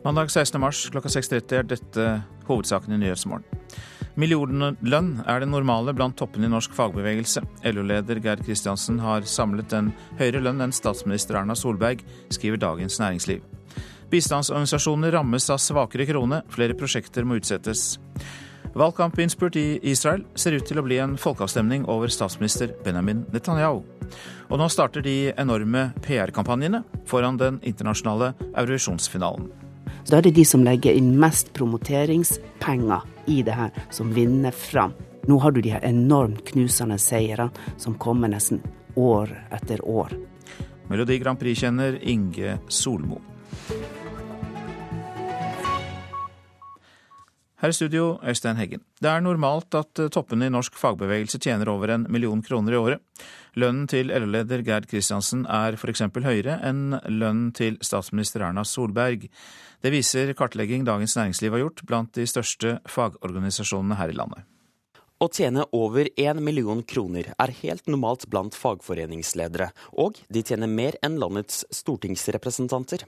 Mandag 16. mars klokka 6.30 er dette hovedsaken i Nyhetsmorgen. Millionlønn er det normale blant toppene i norsk fagbevegelse. LO-leder Geir Kristiansen har samlet en høyere lønn enn statsminister Erna Solberg, skriver Dagens Næringsliv. Bistandsorganisasjoner rammes av svakere krone, flere prosjekter må utsettes. Valgkampinnspurt i Israel ser ut til å bli en folkeavstemning over statsminister Benjamin Netanyahu. Og nå starter de enorme PR-kampanjene foran den internasjonale Eurovisjonsfinalen. Så da er det de som legger inn mest promoteringspenger i det her, som vinner fram. Nå har du de her enormt knusende seirene som kommer nesten år etter år. Melodi Grand Prix-kjenner Inge Solmo. Her i studio, Øystein Heggen. Det er normalt at toppene i norsk fagbevegelse tjener over en million kroner i året. Lønnen til LO-leder Gerd Kristiansen er f.eks. høyere enn lønnen til statsminister Erna Solberg. Det viser kartlegging Dagens Næringsliv har gjort blant de største fagorganisasjonene her i landet. Å tjene over én million kroner er helt normalt blant fagforeningsledere, og de tjener mer enn landets stortingsrepresentanter.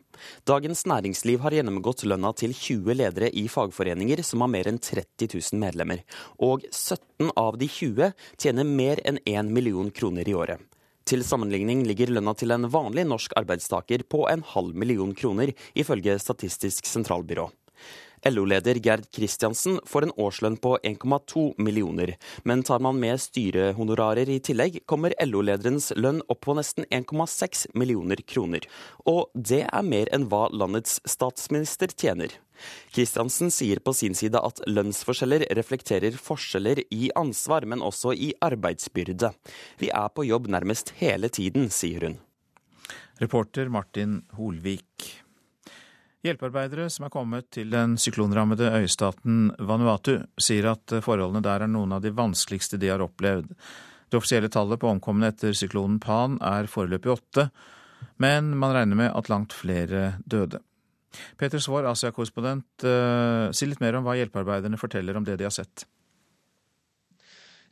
Dagens Næringsliv har gjennomgått lønna til 20 ledere i fagforeninger som har mer enn 30 000 medlemmer, og 17 av de 20 tjener mer enn én million kroner i året. Til sammenligning ligger lønna til en vanlig norsk arbeidstaker på en halv million kroner, ifølge Statistisk sentralbyrå. LO-leder Gerd Kristiansen får en årslønn på 1,2 millioner, men tar man med styrehonorarer i tillegg, kommer LO-lederens lønn opp på nesten 1,6 millioner kroner. Og det er mer enn hva landets statsminister tjener. Kristiansen sier på sin side at lønnsforskjeller reflekterer forskjeller i ansvar, men også i arbeidsbyrde. Vi er på jobb nærmest hele tiden, sier hun. Reporter Martin Holvik. Hjelpearbeidere som er kommet til den syklonrammede øystaten Vanuatu, sier at forholdene der er noen av de vanskeligste de har opplevd. Det offisielle tallet på omkomne etter syklonen Pan er foreløpig åtte, men man regner med at langt flere døde. Peter Svaar, Asia-korrespondent, eh, si litt mer om hva hjelpearbeiderne forteller om det de har sett.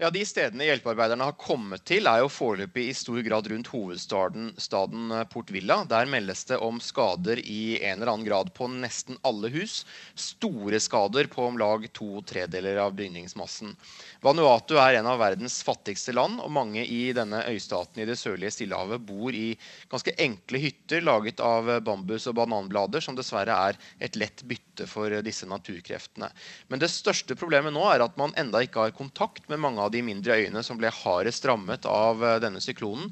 Ja, De stedene hjelpearbeiderne har kommet til, er jo foreløpig i stor grad rundt hovedstaden staden eh, Port Villa. Der meldes det om skader i en eller annen grad på nesten alle hus. Store skader på om lag to tredeler av bygningsmassen. Vanuatu er en av verdens fattigste land, og mange i denne øystaten i det sørlige Stillehavet bor i ganske enkle hytter laget av bambus og bananblader, som dessverre er et lett bytte for disse naturkreftene. Men det største problemet nå er at man enda ikke har kontakt med mange av de mindre øyene som ble hardest rammet av eh, denne syklonen.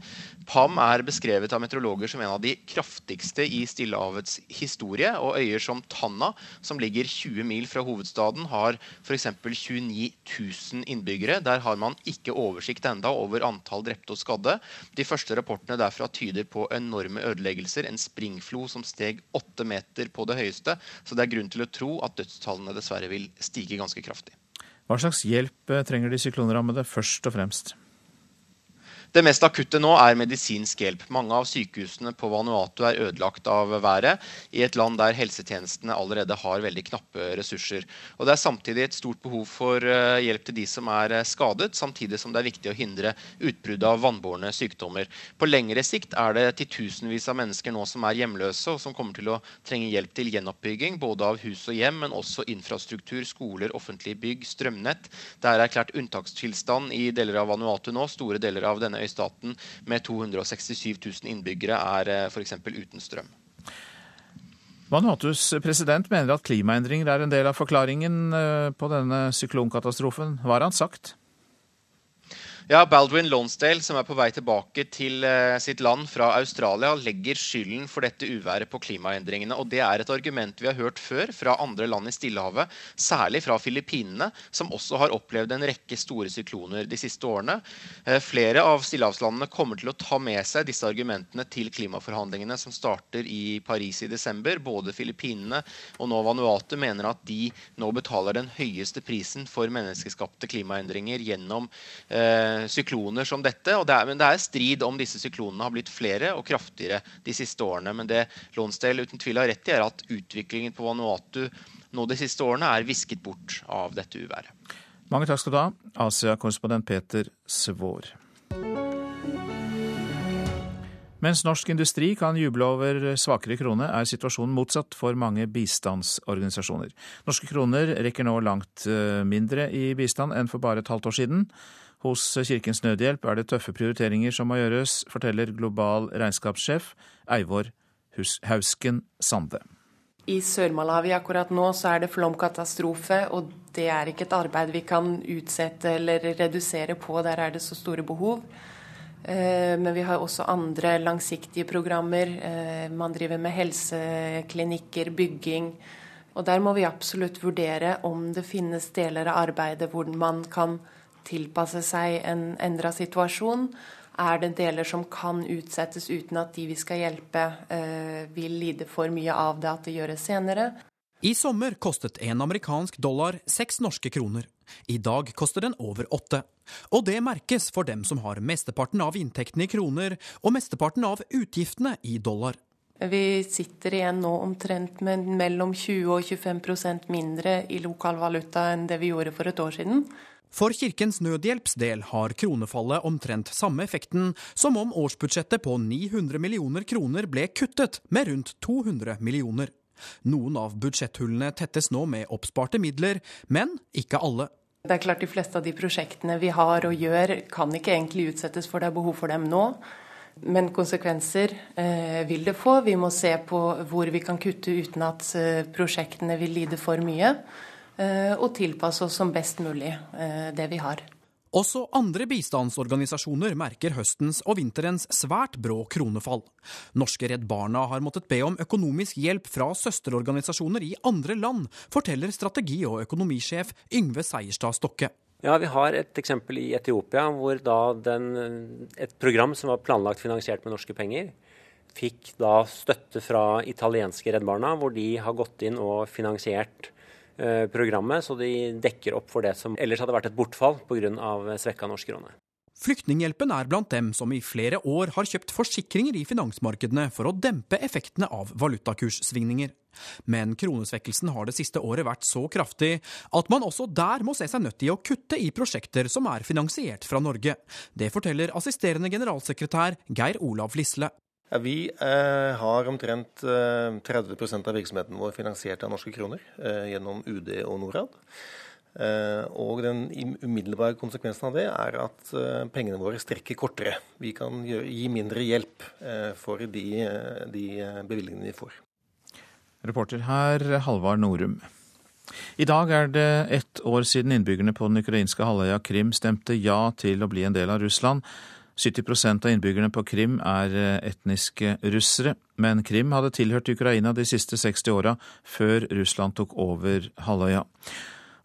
Pam er beskrevet av meteorologer som en av de kraftigste i Stillehavets historie. Og øyer som Tanna, som ligger 20 mil fra hovedstaden, har f.eks. 29 000 innbyggere. Der har man ikke oversikt enda over antall drepte og skadde. De første rapportene derfra tyder på enorme ødeleggelser. En springflo som steg åtte meter på det høyeste. Så det er grunn til å tro at dødstallene dessverre vil stige ganske kraftig. Hva slags hjelp eh, trenger de syklonrammede først og fremst? Det mest akutte nå er medisinsk hjelp. Mange av sykehusene på Vanuatu er ødelagt av været, i et land der helsetjenestene allerede har veldig knappe ressurser. Og Det er samtidig et stort behov for eh, hjelp til de som er eh, skadet, samtidig som det er viktig å hindre utbrudd av vannbårne sykdommer. På lengre sikt er det titusenvis av mennesker nå som er hjemløse, og som kommer til å trenge hjelp til gjenoppbygging, både av hus og hjem, men også infrastruktur, skoler, offentlige bygg, strømnett. Det er erklært unntakstilstand i deler av Vanuatu nå. Store deler av denne øystaten med 267 000 innbyggere er eh, f.eks. uten strøm. Vanuatus president mener at klimaendringer er en del av forklaringen eh, på denne syklonkatastrofen. Hva har han sagt? Ja, Baldwin Lonsdale, som er på vei tilbake til uh, sitt land fra Australia, legger skylden for dette uværet på klimaendringene. Og det er et argument vi har hørt før fra andre land i Stillehavet, særlig fra Filippinene, som også har opplevd en rekke store sykloner de siste årene. Uh, flere av stillehavslandene kommer til å ta med seg disse argumentene til klimaforhandlingene som starter i Paris i desember. Både Filippinene og nå Vanuatu mener at de nå betaler den høyeste prisen for menneskeskapte klimaendringer gjennom uh, sykloner som dette. Det er, men det er strid om disse syklonene har blitt flere og kraftigere de siste årene. Men det Lonsdale uten tvil har rett i, er at utviklingen på Vanuatu nå de siste årene er visket bort av dette uværet. Mange takk skal du ha, Asia-korrespondent Peter Svår. Mens norsk industri kan juble over svakere krone, er situasjonen motsatt for mange bistandsorganisasjoner. Norske kroner rekker nå langt eh, mindre i bistand enn for bare et halvt år siden. Hos Kirkens Nødhjelp er det tøffe prioriteringer som må gjøres, forteller global regnskapssjef Eivor Hausken Sande. I Sør-Malawi akkurat nå så er det flomkatastrofe, og det er ikke et arbeid vi kan utsette eller redusere på. Der er det så store behov. Eh, men vi har også andre langsiktige programmer. Eh, man driver med helseklinikker, bygging. Og der må vi absolutt vurdere om det finnes deler av arbeidet hvor man kan tilpasse seg en endra situasjon. Er det deler som kan utsettes uten at de vi skal hjelpe, eh, vil lide for mye av det at det gjøres senere? I sommer kostet en amerikansk dollar seks norske kroner. I dag koster den over åtte. Og det merkes for dem som har mesteparten av inntektene i kroner og mesteparten av utgiftene i dollar. Vi sitter igjen nå omtrent med mellom 20 og 25% mindre i lokal valuta enn det vi gjorde for et år siden. For Kirkens Nødhjelps del har kronefallet omtrent samme effekten som om årsbudsjettet på 900 millioner kroner ble kuttet med rundt 200 millioner. Noen av budsjetthullene tettes nå med oppsparte midler, men ikke alle. Det er klart De fleste av de prosjektene vi har og gjør, kan ikke egentlig utsettes, for det er behov for dem nå. Men konsekvenser eh, vil det få. Vi må se på hvor vi kan kutte uten at eh, prosjektene vil lide for mye. Eh, og tilpasse oss som best mulig eh, det vi har. Også andre bistandsorganisasjoner merker høstens og vinterens svært brå kronefall. Norske Redd Barna har måttet be om økonomisk hjelp fra søsterorganisasjoner i andre land, forteller strategi- og økonomisjef Yngve Seierstad Stokke. Ja, Vi har et eksempel i Etiopia hvor da den, et program som var planlagt finansiert med norske penger, fikk da støtte fra italienske Redd Barna, hvor de har gått inn og finansiert Eh, programmet, så de dekker opp for det som ellers hadde vært et bortfall pga. svekka norsk krone. Flyktninghjelpen er blant dem som i flere år har kjøpt forsikringer i finansmarkedene for å dempe effektene av valutakurssvingninger. Men kronesvekkelsen har det siste året vært så kraftig at man også der må se seg nødt til å kutte i prosjekter som er finansiert fra Norge. Det forteller assisterende generalsekretær Geir Olav Lisle. Ja, vi eh, har omtrent eh, 30% av virksomheten vår finansiert av norske kroner eh, gjennom UD og Norad. Eh, og den umiddelbare konsekvensen av det er at eh, pengene våre strekker kortere. Vi kan gjøre, gi mindre hjelp eh, for de, de bevilgningene vi får. Reporter her, Halvard Norum. I dag er det ett år siden innbyggerne på den ukrainske halvøya Krim stemte ja til å bli en del av Russland. 70% av innbyggerne på Krim er eh, etniske russere, men Krim hadde tilhørt Ukraina de siste 60 åra, før Russland tok over halvøya.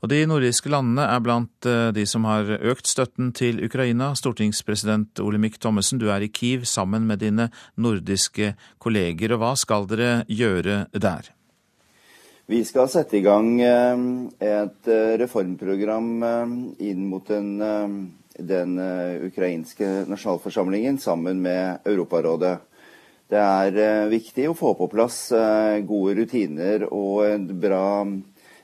Og De nordiske landene er blant eh, de som har økt støtten til Ukraina. Stortingspresident Olemic Thommessen, du er i Kiev sammen med dine nordiske kolleger, og hva skal dere gjøre der? Vi skal sette i gang eh, et reformprogram inn mot en den uh, ukrainske nasjonalforsamlingen sammen med Europarådet. Det er uh, viktig å få på plass uh, gode rutiner og et bra,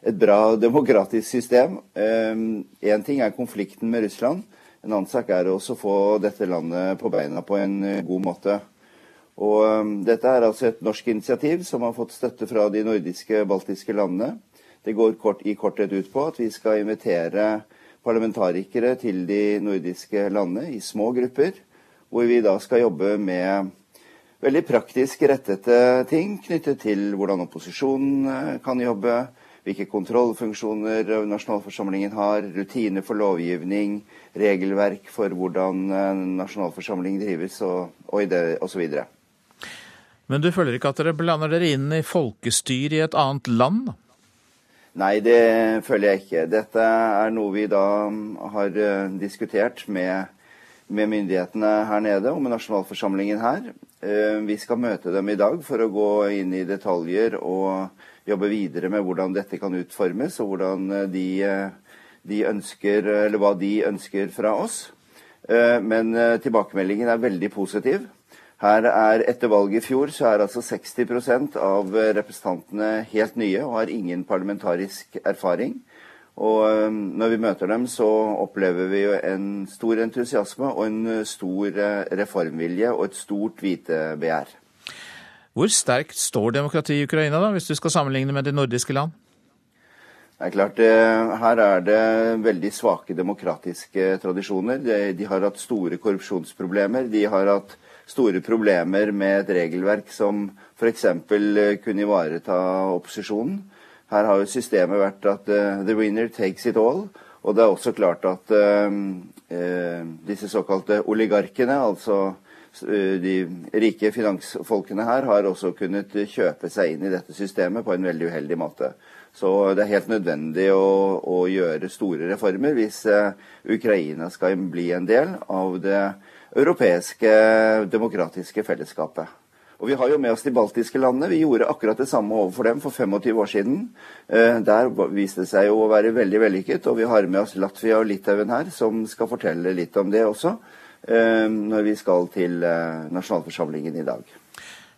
et bra demokratisk system. Én ting er konflikten med Russland. En annen sak er også å få dette landet på beina på en god måte. Og Dette er altså et norsk initiativ som har fått støtte fra de nordiske baltiske landene. Det går kort, i korthet ut på at vi skal invitere parlamentarikere til de nordiske landene i små grupper, hvor vi da skal jobbe med veldig praktisk rettete ting knyttet til hvordan opposisjonen eh, kan jobbe, hvilke kontrollfunksjoner nasjonalforsamlingen har, rutiner for lovgivning, regelverk for hvordan nasjonalforsamlingen drives og, og osv. Men du føler ikke at dere blander dere inn i folkestyret i et annet land? Nei, det føler jeg ikke. Dette er noe vi da har eh, diskutert med, med myndighetene her nede og med nasjonalforsamlingen her. Eh, vi skal møte dem i dag for å gå inn i detaljer og jobbe videre med hvordan dette kan utformes, og hvordan eh, de, de ønsker, eller hva de ønsker fra oss. Men tilbakemeldingen er veldig positiv. Her er, Etter valget i fjor så er altså 60% av representantene helt nye og har ingen parlamentarisk erfaring. Og eh, når vi møter dem, så opplever vi jo en stor entusiasme og en eh, stor eh, reformvilje og et stort vitebegjær. Hvor sterkt står demokratiet i Ukraina, da, hvis du skal sammenligne med de nordiske land? Det er klart, Her er det veldig svake demokratiske tradisjoner. De har hatt store korrupsjonsproblemer. De har hatt store problemer med et regelverk som f.eks. kunne ivareta opposisjonen. Her har jo systemet vært at uh, the winner takes it all. Og det er også klart at uh, uh, disse såkalte oligarkene, altså de rike finansfolkene her, har også kunnet kjøpe seg inn i dette systemet på en veldig uheldig måte. Så det er helt nødvendig å, å gjøre store reformer hvis Ukraina skal bli en del av det europeiske demokratiske fellesskapet. Og Vi har jo med oss de baltiske landene. Vi gjorde akkurat det samme overfor dem for 25 år siden. Eh, der viste det seg jo å være veldig vellykket. Og vi har med oss Latvia og Litauen her, som skal fortelle litt om det også. Eh, når vi skal til eh, nasjonalforsamlingen i dag.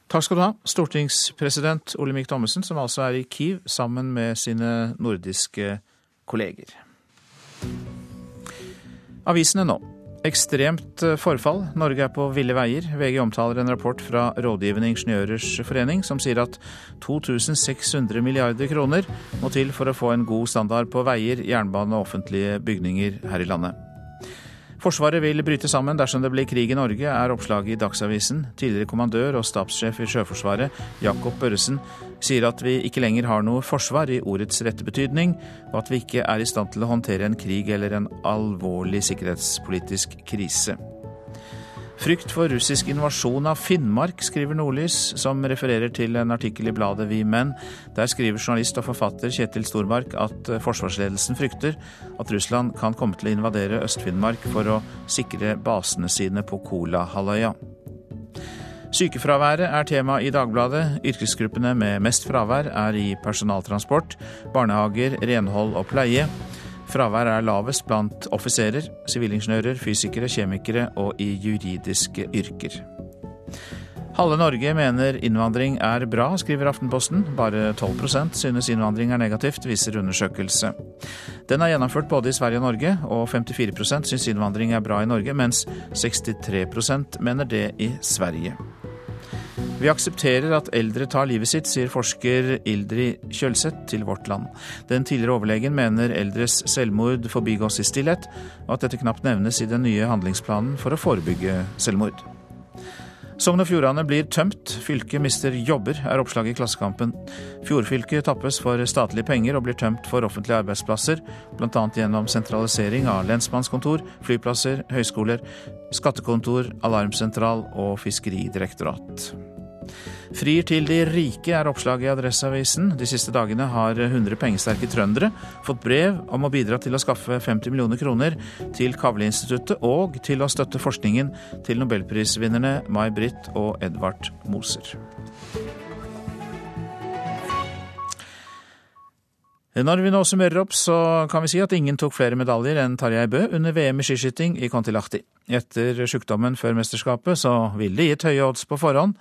Takk skal du ha, stortingspresident Olemic Thommessen, som altså er i Kiev sammen med sine nordiske kolleger. Avisene nå. Ekstremt eh, forfall. Norge er på ville veier. VG omtaler en rapport fra Rådgivende ingeniørers forening som sier at 2600 milliarder kroner må til for å få en god standard på veier, jernbane og offentlige bygninger her i landet. Forsvaret vil bryte sammen dersom det blir krig i Norge, er oppslaget i Dagsavisen. Tidligere kommandør og stabssjef i Sjøforsvaret, Jakob Børresen, sier at vi ikke lenger har noe forsvar i ordets rette betydning, og at vi ikke er i stand til å håndtere en krig eller en alvorlig sikkerhetspolitisk krise. Frykt for russisk invasjon av Finnmark, skriver Nordlys, som refererer til en artikkel i bladet Vi Menn. Der skriver journalist og forfatter Kjetil Stormark at forsvarsledelsen frykter at Russland kan komme til å invadere Øst-Finnmark for å sikre basene sine på Kolahalvøya. Sykefraværet er tema i Dagbladet. Yrkesgruppene med mest fravær er i personaltransport, barnehager, renhold og pleie. Fraværet er lavest blant offiserer, sivilingeniører, fysikere, kjemikere og i juridiske yrker. Halve Norge mener innvandring er bra, skriver Aftenposten. Bare 12% synes innvandring er negativt, viser undersøkelse. Den er gjennomført både i Sverige og Norge, og 54% syns innvandring er bra i Norge, mens 63% mener det i Sverige. Vi aksepterer at eldre tar livet sitt, sier forsker Ildrid Kjølseth til Vårt Land. Den tidligere overlegen mener eldres selvmord forbigås i stillhet, og at dette knapt nevnes i den nye handlingsplanen for å forebygge selvmord. Sogn og Fjordane blir tømt, fylket mister jobber, er oppslaget i Klassekampen. Fjordfylket tappes for statlige penger og blir tømt for offentlige arbeidsplasser, bl.a. gjennom sentralisering av lensmannskontor, flyplasser, høyskoler, skattekontor, alarmsentral og fiskeridirektorat. Frier til de rike er oppslaget i Adresseavisen. De siste dagene har 100 pengesterke trøndere fått brev om å bidra til å skaffe 50 millioner kroner til Kavleinstituttet og til å støtte forskningen til nobelprisvinnerne May-Britt og Edvard Moser. Når vi nå summerer opp, så kan vi si at ingen tok flere medaljer enn Tarjei Bø under VM i skiskyting i Kontilahti. Etter sykdommen før mesterskapet så ville det gitt høye odds på forhånd.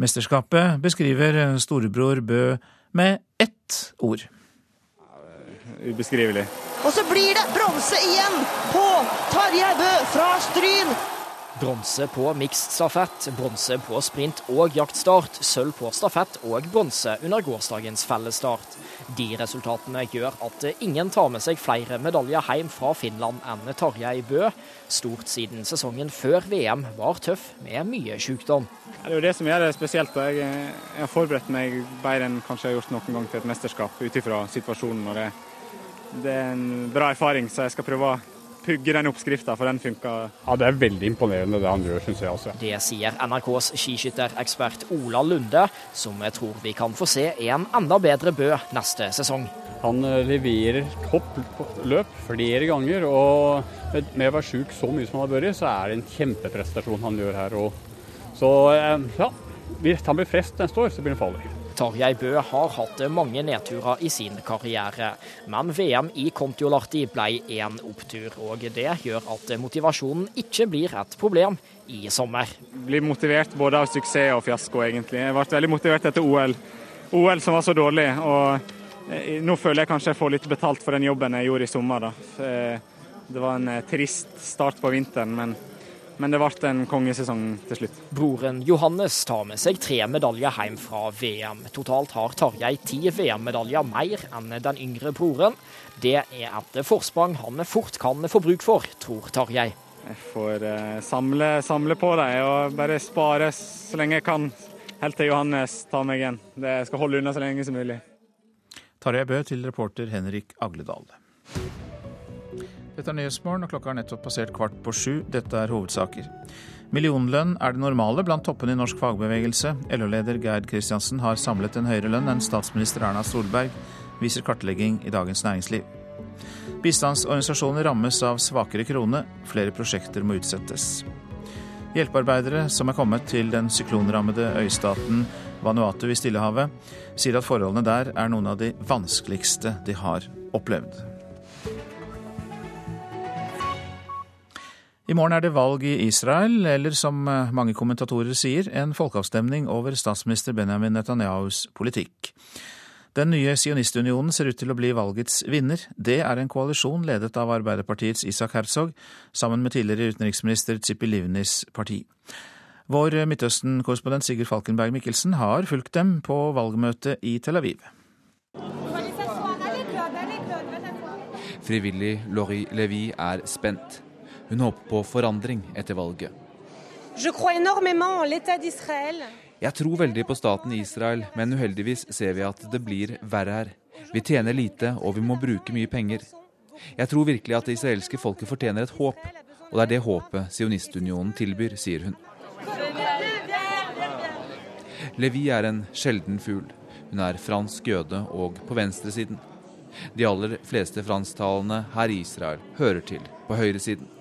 Mesterskapet beskriver storebror Bø med ett ord. Ubeskrivelig. Og så blir det bronse igjen på Tarjei Bø fra Stryn. Bronse på mixed stafett, bronse på sprint og jaktstart, sølv på stafett og bronse under gårsdagens fellesstart. De resultatene gjør at ingen tar med seg flere medaljer hjem fra Finland enn Tarjei Bø. Stort siden sesongen før VM var tøff med mye sykdom. Det er jo det som gjør det spesielt. Jeg, jeg har forberedt meg bedre enn kanskje jeg har gjort noen gang til et mesterskap, ut ifra situasjonen. det, det er en bra erfaring, så jeg skal prøve å pugge den oppskrifta, for den funka. Ja, Det er veldig imponerende det han gjør, syns jeg også. Det sier NRKs skiskytterekspert Ola Lunde, som jeg tror vi kan få se en enda bedre Bø neste sesong. Han eh, leverer toppløp flere ganger, og med å være sjuk så mye som han har vært, så er det en kjempeprestasjon han gjør her. Så eh, ja, hvis han blir frest neste år, så blir han farlig. Tarjei Bø har hatt mange nedturer i sin karriere, men VM i Kontiolahti ble en opptur. og Det gjør at motivasjonen ikke blir et problem i sommer. Blir motivert både av suksess og fiasko, egentlig. Jeg ble veldig motivert etter OL. OL som var så dårlig. og Nå føler jeg kanskje jeg får litt betalt for den jobben jeg gjorde i sommer. da. Det var en trist start på vinteren, men men det ble en kongesesong til slutt. Broren Johannes tar med seg tre medaljer hjem fra VM. Totalt har Tarjei ti VM-medaljer mer enn den yngre broren. Det er et forsprang han fort kan få bruk for, tror Tarjei. Jeg får uh, samle, samle, på dem og bare spare så lenge jeg kan, helt til Johannes tar meg igjen. Det skal holde unna så lenge som mulig. Tarjei Bø til reporter Henrik Agledal. Dette er Nyhetsmorgen, og klokka har nettopp passert kvart på sju. Dette er hovedsaker. Millionlønn er det normale blant toppene i norsk fagbevegelse. LO-leder Geir Kristiansen har samlet en høyere lønn enn statsminister Erna Solberg, viser kartlegging i Dagens Næringsliv. Bistandsorganisasjoner rammes av svakere krone. Flere prosjekter må utsettes. Hjelpearbeidere som er kommet til den syklonrammede øystaten Vanuatu i Stillehavet, sier at forholdene der er noen av de vanskeligste de har opplevd. I morgen er det valg i Israel, eller som eh, mange kommentatorer sier, en folkeavstemning over statsminister Benjamin Netanyahus politikk. Den nye sionistunionen ser ut til å bli valgets vinner. Det er en koalisjon ledet av Arbeiderpartiets Isak Herzog, sammen med tidligere utenriksminister Tzipi Livnis parti. Vår Midtøsten-korrespondent Sigurd Falkenberg Mikkelsen har fulgt dem på valgmøtet i Tel Aviv. Frivillig Lori Levi er spent. Hun håper på forandring etter valget. Jeg tror veldig på staten Israel, men uheldigvis ser vi at det blir verre her. Vi tjener lite, og vi må bruke mye penger. Jeg tror virkelig at det israelske folket fortjener et håp, og det er det håpet Sionistunionen tilbyr, sier hun. Levi er en sjelden fugl. Hun er fransk jøde og på venstresiden. De aller fleste fransktalende her i Israel hører til på høyresiden.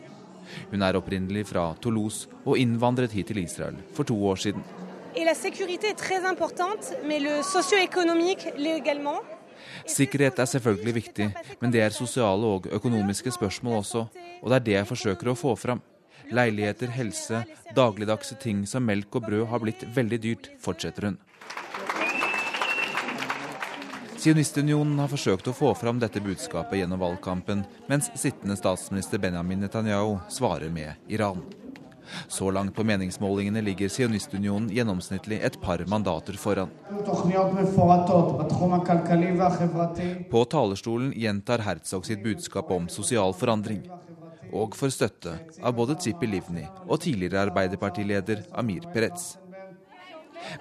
Hun er opprinnelig fra Toulouse og innvandret hit til Israel for to år siden. Sikkerhet er selvfølgelig viktig, men det er sosiale og økonomiske spørsmål også. Og det er det jeg forsøker å få fram. Leiligheter, helse, dagligdagse ting som melk og brød har blitt veldig dyrt, fortsetter hun. Sionistunionen har forsøkt å få fram dette budskapet gjennom valgkampen, mens sittende statsminister Benjamin Netanyahu svarer med Iran. Så langt på meningsmålingene ligger sionistunionen gjennomsnittlig et par mandater foran. På talerstolen gjentar Herzog sitt budskap om sosial forandring, og får støtte av både Tzipi Livni og tidligere Arbeiderpartileder Amir Peretz.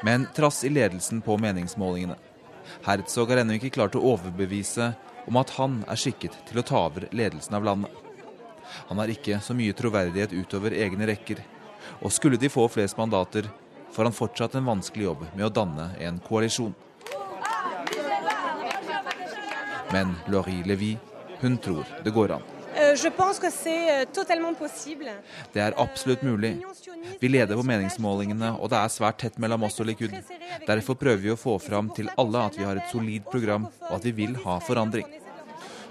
Men trass i ledelsen på meningsmålingene Herzog har ennå ikke klart å overbevise om at han er skikket til å ta over ledelsen av landet. Han har ikke så mye troverdighet utover egne rekker, og skulle de få flest mandater, får han fortsatt en vanskelig jobb med å danne en koalisjon. Men Laurie Levy, hun tror det går an. Euh, euh, det er absolutt mulig. Vi leder på meningsmålingene, og det er svært tett mellom oss og Likud. Derfor prøver vi å få fram til alle at vi har et solid program, og at vi vil ha forandring.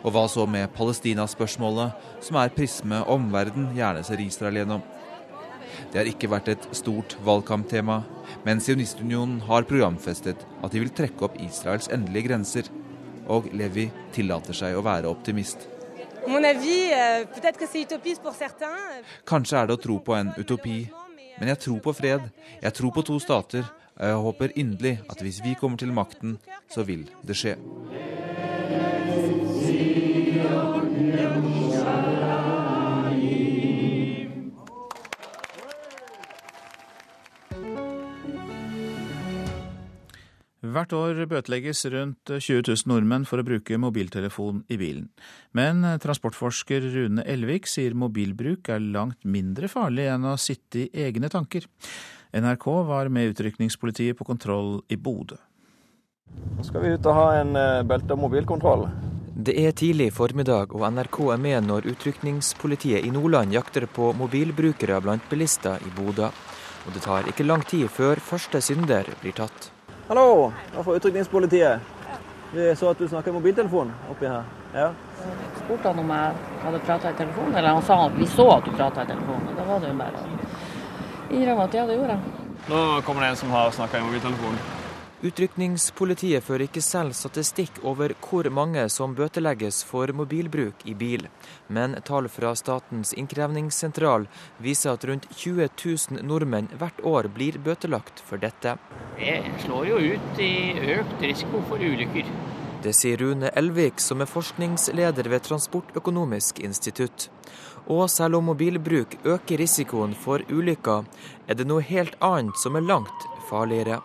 Og hva så med Palestina-spørsmålet, som er prisme omverden gjerne ser Israel gjennom? Det har ikke vært et stort valgkamptema, men Sionistunionen har programfestet at de vil trekke opp Israels endelige grenser. Og Levi tillater seg å være optimist. Euh, Kanskje er det å tro på en utopi, men jeg tror på fred. Jeg tror på to stater. Og jeg håper inderlig at hvis vi kommer til makten, så vil det skje. Hvert år bøtelegges rundt 20 000 nordmenn for å bruke mobiltelefon i bilen. Men transportforsker Rune Elvik sier mobilbruk er langt mindre farlig enn å sitte i egne tanker. NRK var med utrykningspolitiet på kontroll i Bodø. Nå skal vi ut og ha en eh, belte- og mobilkontroll. Det er tidlig formiddag, og NRK er med når utrykningspolitiet i Nordland jakter på mobilbrukere blant bilister i Bodø. Og det tar ikke lang tid før første synder blir tatt. Hallo, er fra utrykningspolitiet. Vi så at du snakka i mobiltelefon oppi her. Ja. Spurte han om jeg hadde prata i telefonen, eller han sa at vi så at du prata i telefonen. Da var det jo bare å innrømme at ja, det gjorde jeg. Nå kommer det en som har snakka i mobiltelefon. Utrykningspolitiet fører ikke selv statistikk over hvor mange som bøtelegges for mobilbruk i bil, men tall fra Statens innkrevingssentral viser at rundt 20 000 nordmenn hvert år blir bøtelagt for dette. Det slår jo ut i økt risiko for ulykker. Det sier Rune Elvik, som er forskningsleder ved Transportøkonomisk institutt. Og selv om mobilbruk øker risikoen for ulykker, er det noe helt annet som er langt farligere.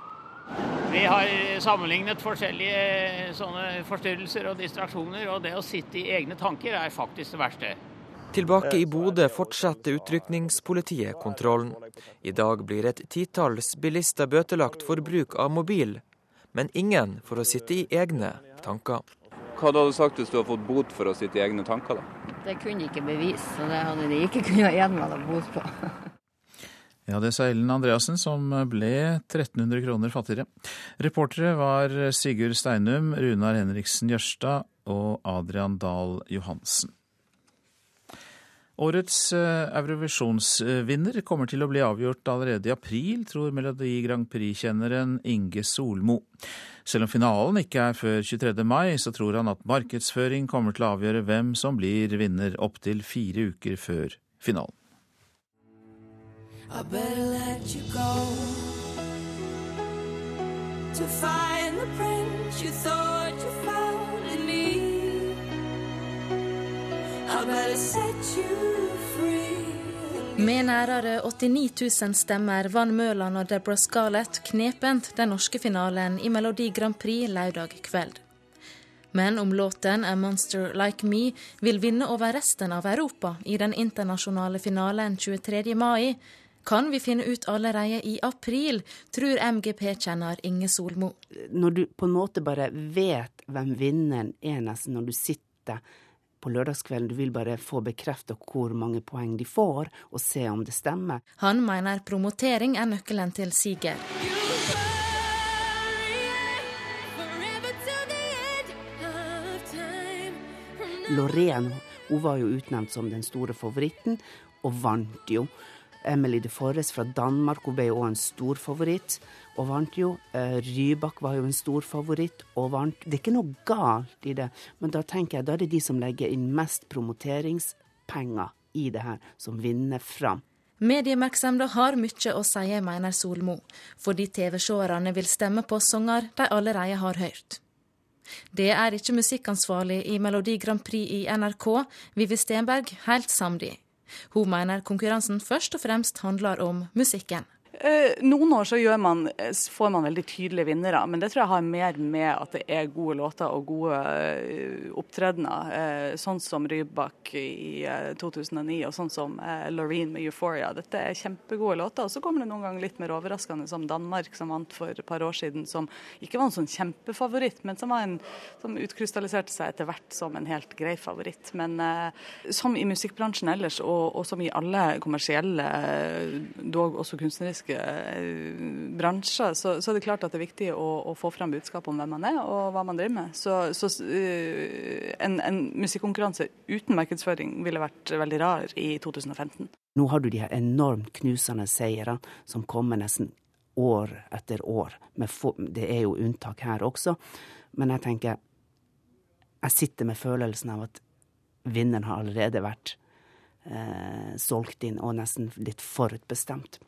Vi har sammenlignet forskjellige sånne forstyrrelser og distraksjoner, og det å sitte i egne tanker er faktisk det verste. Tilbake i Bodø fortsetter utrykningspolitiet kontrollen. I dag blir et titalls bilister bøtelagt for bruk av mobil, men ingen for å sitte i egne tanker. Hva hadde du sagt hvis du hadde fått bot for å sitte i egne tanker? da? Det kunne ikke bevise, så det hadde de ikke kunnet meg bot på. Ja, det sa Ellen Andreassen, som ble 1300 kroner fattigere. Reportere var Sigurd Steinum, Runar Henriksen Jørstad og Adrian Dahl Johansen. Årets eh, Eurovisjonsvinner kommer til å bli avgjort allerede i april, tror Melodi Grand Prix-kjenneren Inge Solmo. Selv om finalen ikke er før 23. mai, så tror han at markedsføring kommer til å avgjøre hvem som blir vinner opptil fire uker før finalen. I better let you go To find the prince you thought you found in me I better set you free med nærere 89 000 stemmer vant Mørland og Deborah Scarlett knepent den norske finalen i Melodi Grand Prix lørdag kveld. Men om låten A Monster Like Me vil vinne over resten av Europa i den internasjonale finalen 23. mai, kan vi finne ut allerede i april, tror MGP-kjenner Inge Solmo. Når du på en måte bare vet hvem vinneren er, nesten når du sitter på lørdagskvelden, du vil bare få bekreftet hvor mange poeng de får, og se om det stemmer. Han mener promotering er nøkkelen til siger. Loreen hun var jo utnevnt som den store favoritten, og vant jo. Emily de Forres fra Danmark hun ble jo en stor favoritt og vant jo. Eh, Rybak var jo en stor favoritt og vant. Det er ikke noe galt i det, men da tenker jeg da er det de som legger inn mest promoteringspenger i det her, som vinner fram. Mediemerksemda har mye å si, mener Solmo, fordi TV-seerne vil stemme på sanger de allerede har hørt. Det er ikke musikkansvarlig i Melodi Grand Prix i NRK, Vivi Stenberg, helt samd i. Hun mener konkurransen først og fremst handler om musikken. Eh, noen år så man, eh, får man veldig tydelige vinnere, men det tror jeg har mer med at det er gode låter og gode eh, opptredener. Sånn som Rybak i 2009 og sånn som Loreen med 'Euphoria'. Dette er kjempegode låter. Og så kommer det noen ganger litt mer overraskende, som Danmark, som vant for et par år siden. Som ikke var en sånn kjempefavoritt, men som, en, som utkrystalliserte seg etter hvert som en helt grei favoritt. Men som i musikkbransjen ellers, og, og som i alle kommersielle, dog også kunstneriske musikalske eh, bransjer, så, så, er det klart at det er viktig å, å få frem budskap om hvem man er og hva man driver med. Så, så uh, en, en musikkonkurranse uten markedsføring ville vært veldig rar i 2015. Nå har du de her enormt knusende seirene som kommer nesten år etter år. det er jo unntak her også, men jeg tenker Jeg sitter med følelsen av at vinneren har allerede vært eh, solgt inn og nesten litt forutbestemt.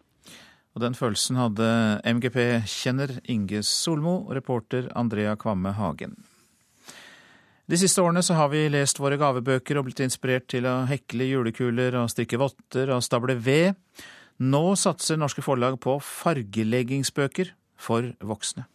Og den følelsen hadde MGP-kjenner Inge Solmo, reporter Andrea Kvamme Hagen. De siste årene så har vi lest våre gavebøker og blitt inspirert til å hekle julekuler og strikke votter og stable ved. Nå satser norske forlag på fargeleggingsbøker for voksne.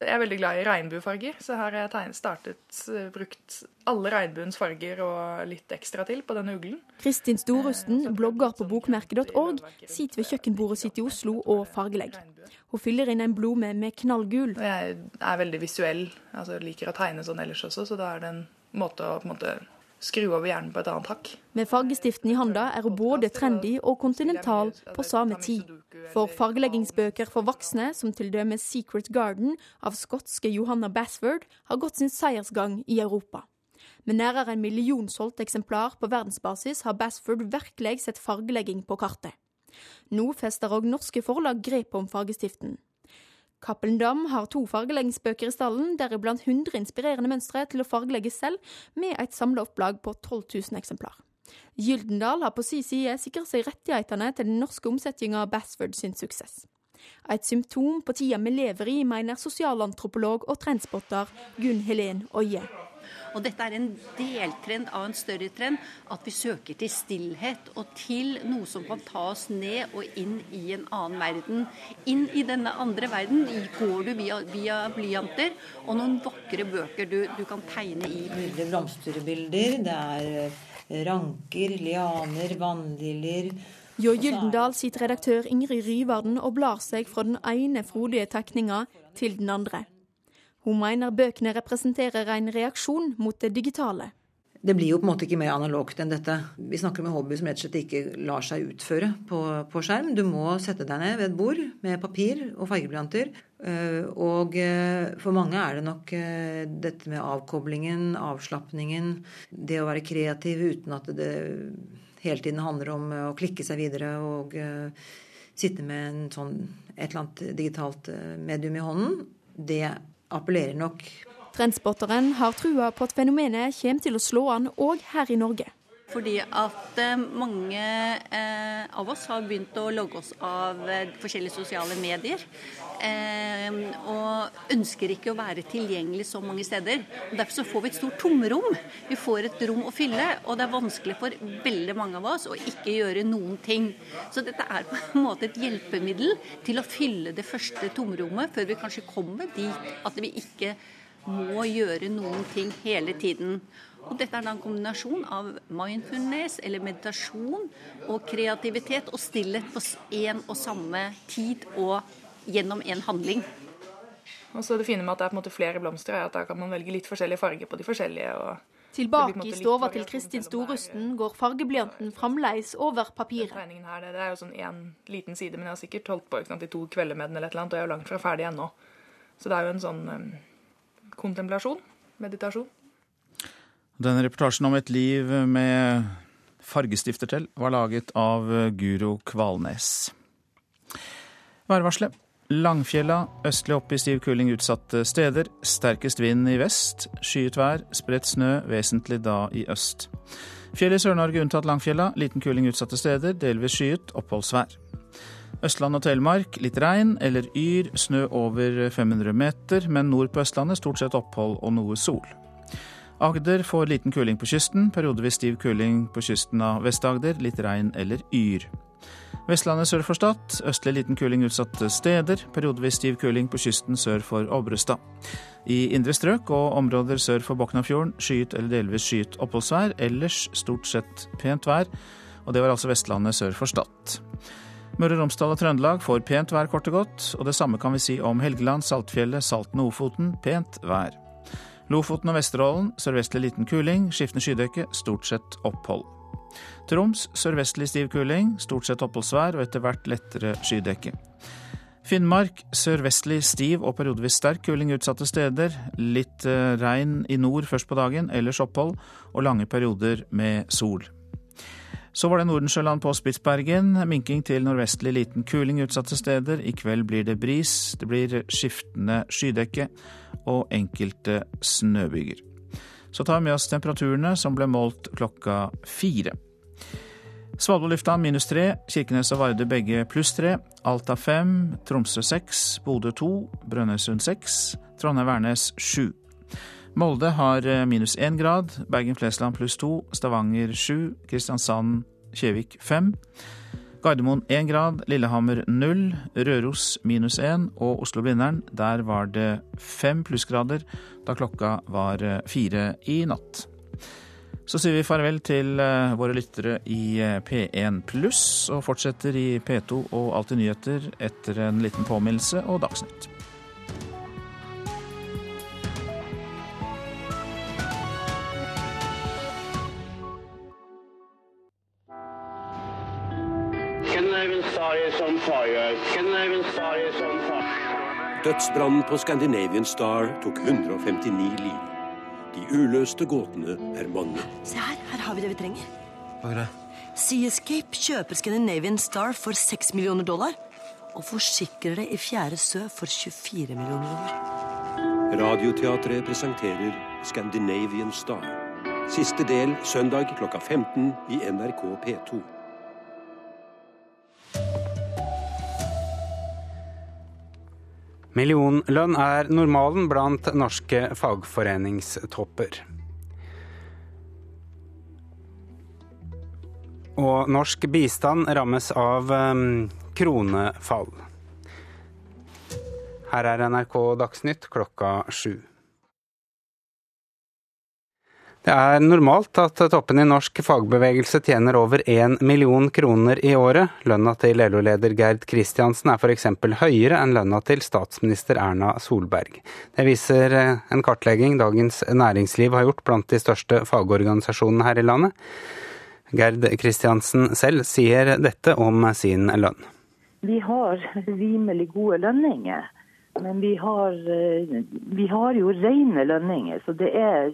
Jeg er veldig glad i regnbuefarger, så her har jeg startet, eh, brukt alle regnbuens farger og litt ekstra til på denne uglen. Kristin Storusten, blogger på bokmerke.org, sitter ved kjøkkenbordet sitt i Oslo og fargelegger. Hun fyller inn en blomme med knallgul. Jeg er veldig visuell, altså liker å tegne sånn ellers også, så da er det en måte å på en måte skru over hjernen på et annet hakk. Med fargestiften i handa er hun både trendy og kontinental på samme tid. For fargeleggingsbøker for voksne, som t.d. Secret Garden av skotske Johanna Basford, har gått sin seiersgang i Europa. Med nærmere en million solgte eksemplar på verdensbasis har Basford virkelig sett fargelegging på kartet. Nå fester òg norske forlag grepet om fargestiften. Cappelen Dam har to fargeleggingsbøker i stallen, deriblant 100 inspirerende mønstre til å fargelegge selv, med et samla opplag på 12 000 eksemplar. Gyldendal har på si side sikra seg rettighetene til den norske omsetninga av Basford sin suksess. Et symptom på tida vi lever i, mener sosialantropolog og trendspotter Gunn Helen Oie. Og dette er en deltrend av en større trend, at vi søker til stillhet og til noe som kan ta oss ned og inn i en annen verden. Inn i denne andre verden går du via, via blyanter og noen vakre bøker du, du kan tegne i. Bilder, blomsterbilder, det er ranker, lianer, vannliljer. Hjå Gyldendal sitt redaktør Ingrid Ryvarden og blar seg fra den ene frodige tegninga til den andre. Hun mener bøkene representerer en reaksjon mot det digitale. Det blir jo på en måte ikke mer analogt enn dette. Vi snakker om en hobby som rett og slett ikke lar seg utføre på, på skjerm. Du må sette deg ned ved et bord med papir og fargeblyanter. Eh, og eh, for mange er det nok eh, dette med avkoblingen, avslapningen, det å være kreativ uten at det hele tiden handler om å klikke seg videre og sitte med sånn, et eller annet digitalt medium i hånden. Det appellerer nok. Trendspotteren har trua på at fenomenet kommer til å slå an òg her i Norge. Fordi at eh, mange eh, av oss har begynt å logge oss av eh, forskjellige sosiale medier. Og ønsker ikke å være tilgjengelig så mange steder. Og derfor så får vi et stort tomrom. Vi får et rom å fylle, og det er vanskelig for veldig mange av oss å ikke gjøre noen ting. Så dette er på en måte et hjelpemiddel til å fylle det første tomrommet, før vi kanskje kommer dit at vi ikke må gjøre noen ting hele tiden. Og dette er da en kombinasjon av mindfulness, eller meditasjon, og kreativitet og stillhet på én og samme tid og gjennom en handling. Og så Det fine med at det er på en måte flere blomster, er at da kan man velge litt forskjellige farger på de forskjellige. Tilbake i stova til Kristin Storusten går fargeblyanten fremdeles over papiret. Her, det er jo sånn én liten side, men jeg har sikkert holdt på sant, i to kvelder med den, eller et eller annet, og jeg er jo langt fra ferdig ennå. Så det er jo en sånn um, kontemplasjon. Meditasjon. Denne reportasjen om et liv med fargestifter til var laget av Guro Kvalnes. Værvarselet. Langfjella, østlig opp i stiv kuling utsatte steder. Sterkest vind i vest. Skyet vær, spredt snø, vesentlig da i øst. Fjell i Sør-Norge unntatt Langfjella. Liten kuling utsatte steder. Delvis skyet, oppholdsvær. Østland og Telemark litt regn eller yr, snø over 500 meter, men nord på Østlandet stort sett opphold og noe sol. Agder får liten kuling på kysten, periodevis stiv kuling på kysten av Vest-Agder, litt regn eller yr. Vestlandet sør for Stad, østlig liten kuling utsatte steder, periodevis stiv kuling på kysten sør for Obrestad. I indre strøk og områder sør for Boknafjorden skyet eller delvis skyet oppholdsvær, ellers stort sett pent vær, og det var altså Vestlandet sør for Stad. Møre og Romsdal og Trøndelag får pent vær kort og godt, og det samme kan vi si om Helgeland, Saltfjellet, Salten og Ofoten, pent vær. Lofoten og Vesterålen sørvestlig liten kuling, skiftende skydekke, stort sett opphold. Troms sørvestlig stiv kuling, stort sett oppholdsvær og etter hvert lettere skydekke. Finnmark sørvestlig stiv og periodevis sterk kuling utsatte steder. Litt eh, regn i nord først på dagen, ellers opphold og lange perioder med sol. Så var det Nordensjøland på Spitsbergen. Minking til nordvestlig liten kuling utsatte steder. I kveld blir det bris. Det blir skiftende skydekke og enkelte snøbyger. Så tar vi med oss temperaturene som ble målt klokka fire. Svalbard minus tre, Kirkenes og Varde begge pluss tre, Alta fem, Tromsø seks, Bodø to, Brønnøysund seks, Trondheim-Værnes sju. Molde har eh, minus én grad, Bergen-Flesland pluss to, Stavanger sju, Kristiansand, Kjevik fem. Gardermoen 1 grad, Lillehammer 0, Røros minus 1 og Oslo-Blindern, der var det 5 plussgrader da klokka var 4 i natt. Så sier vi farvel til eh, våre lyttere i P1 pluss, og fortsetter i P2 og Alltid nyheter etter en liten påminnelse og Dagsnytt. Dødsbrannen på Scandinavian Star tok 159 liv. De uløste gåtene er mange. Se her, her har vi det vi trenger. Hva er det? Seascape kjøper Scandinavian Star for 6 millioner dollar. og forsikrer det i Fjerde Sø for 24 millioner dollar. Radioteatret presenterer Scandinavian Star. Siste del søndag klokka 15 i NRK P2. Millionlønn er normalen blant norske fagforeningstopper. Og norsk bistand rammes av um, kronefall. Her er NRK Dagsnytt klokka sju. Det er normalt at toppen i norsk fagbevegelse tjener over én million kroner i året. Lønna til LO-leder Gerd Kristiansen er f.eks. høyere enn lønna til statsminister Erna Solberg. Det viser eh, en kartlegging Dagens Næringsliv har gjort blant de største fagorganisasjonene her i landet. Gerd Kristiansen selv sier dette om sin lønn. Vi har rimelig gode lønninger, men vi har, eh, vi har jo rene lønninger. Så det er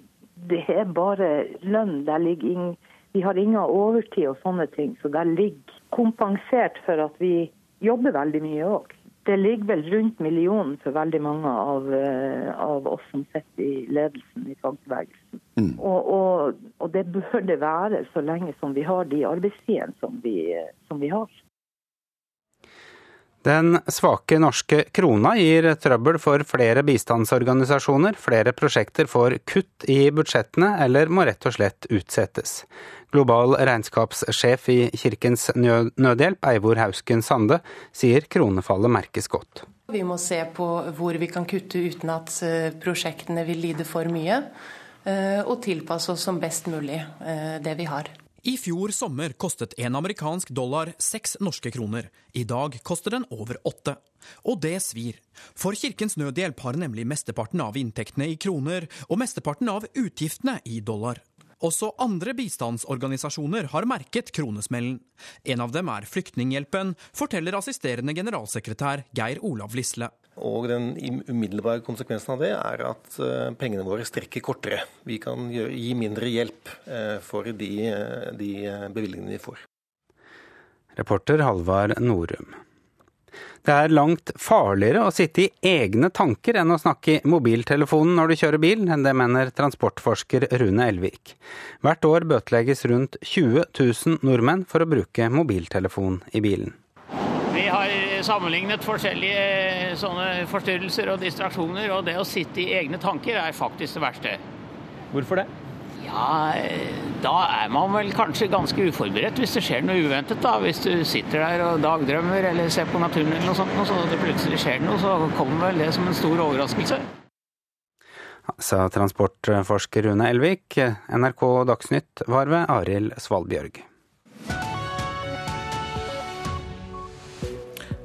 det er bare lønn. Der ligger ing, vi har ingen overtid og sånne ting, så der ligger kompensert for at vi jobber veldig mye òg. Det ligger vel rundt millionen for veldig mange av, eh, av oss som sitter i ledelsen i fagbevegelsen. Mm. Og, og, og, det bør det være så lenge som vi har de arbeidstidene som, som vi har. Den svake norske krona gir trøbbel for flere bistandsorganisasjoner. Flere prosjekter får kutt i budsjettene, eller må rett og slett utsettes. Global regnskapssjef i Kirkens Nødhjelp, Eivor Hausken Sande, sier kronefallet merkes godt. Vi må se på hvor vi kan kutte uten at eh, prosjektene vil lide for mye, eh, og tilpasse oss som best mulig eh, det vi har. I fjor sommer kostet en amerikansk dollar seks norske kroner. I dag koster den over åtte. Og det svir. For Kirkens Nødhjelp har nemlig mesteparten av inntektene i kroner og mesteparten av utgiftene i dollar. Også andre bistandsorganisasjoner har merket kronesmellen. En av dem er Flyktninghjelpen, forteller assisterende generalsekretær Geir Olav Lisle. Og den umiddelbare konsekvensen av det er at eh, pengene våre strekker kortere. Vi kan gi mindre hjelp eh, for de, eh, de bevilgningene vi får. Reporter Halvard Norum. Det er langt farligere å sitte i egne tanker enn å snakke i mobiltelefonen når du kjører bil, enn det mener transportforsker Rune Elvik. Hvert år bøtelegges rundt 20 000 nordmenn for å bruke mobiltelefon i bilen. Vi har sammenlignet forskjellige eh, sånne forstyrrelser og distraksjoner, og det å sitte i egne tanker er faktisk det verste. Hvorfor det? Ja, eh, da er man vel kanskje ganske uforberedt hvis det skjer noe uventet. da. Hvis du sitter der og dagdrømmer eller ser på naturen eller noe sånt, og så det plutselig skjer noe, så kommer vel det som en stor overraskelse. Sa transportforsker Rune Elvik. NRK Dagsnytt var ved Arild Svalbjørg.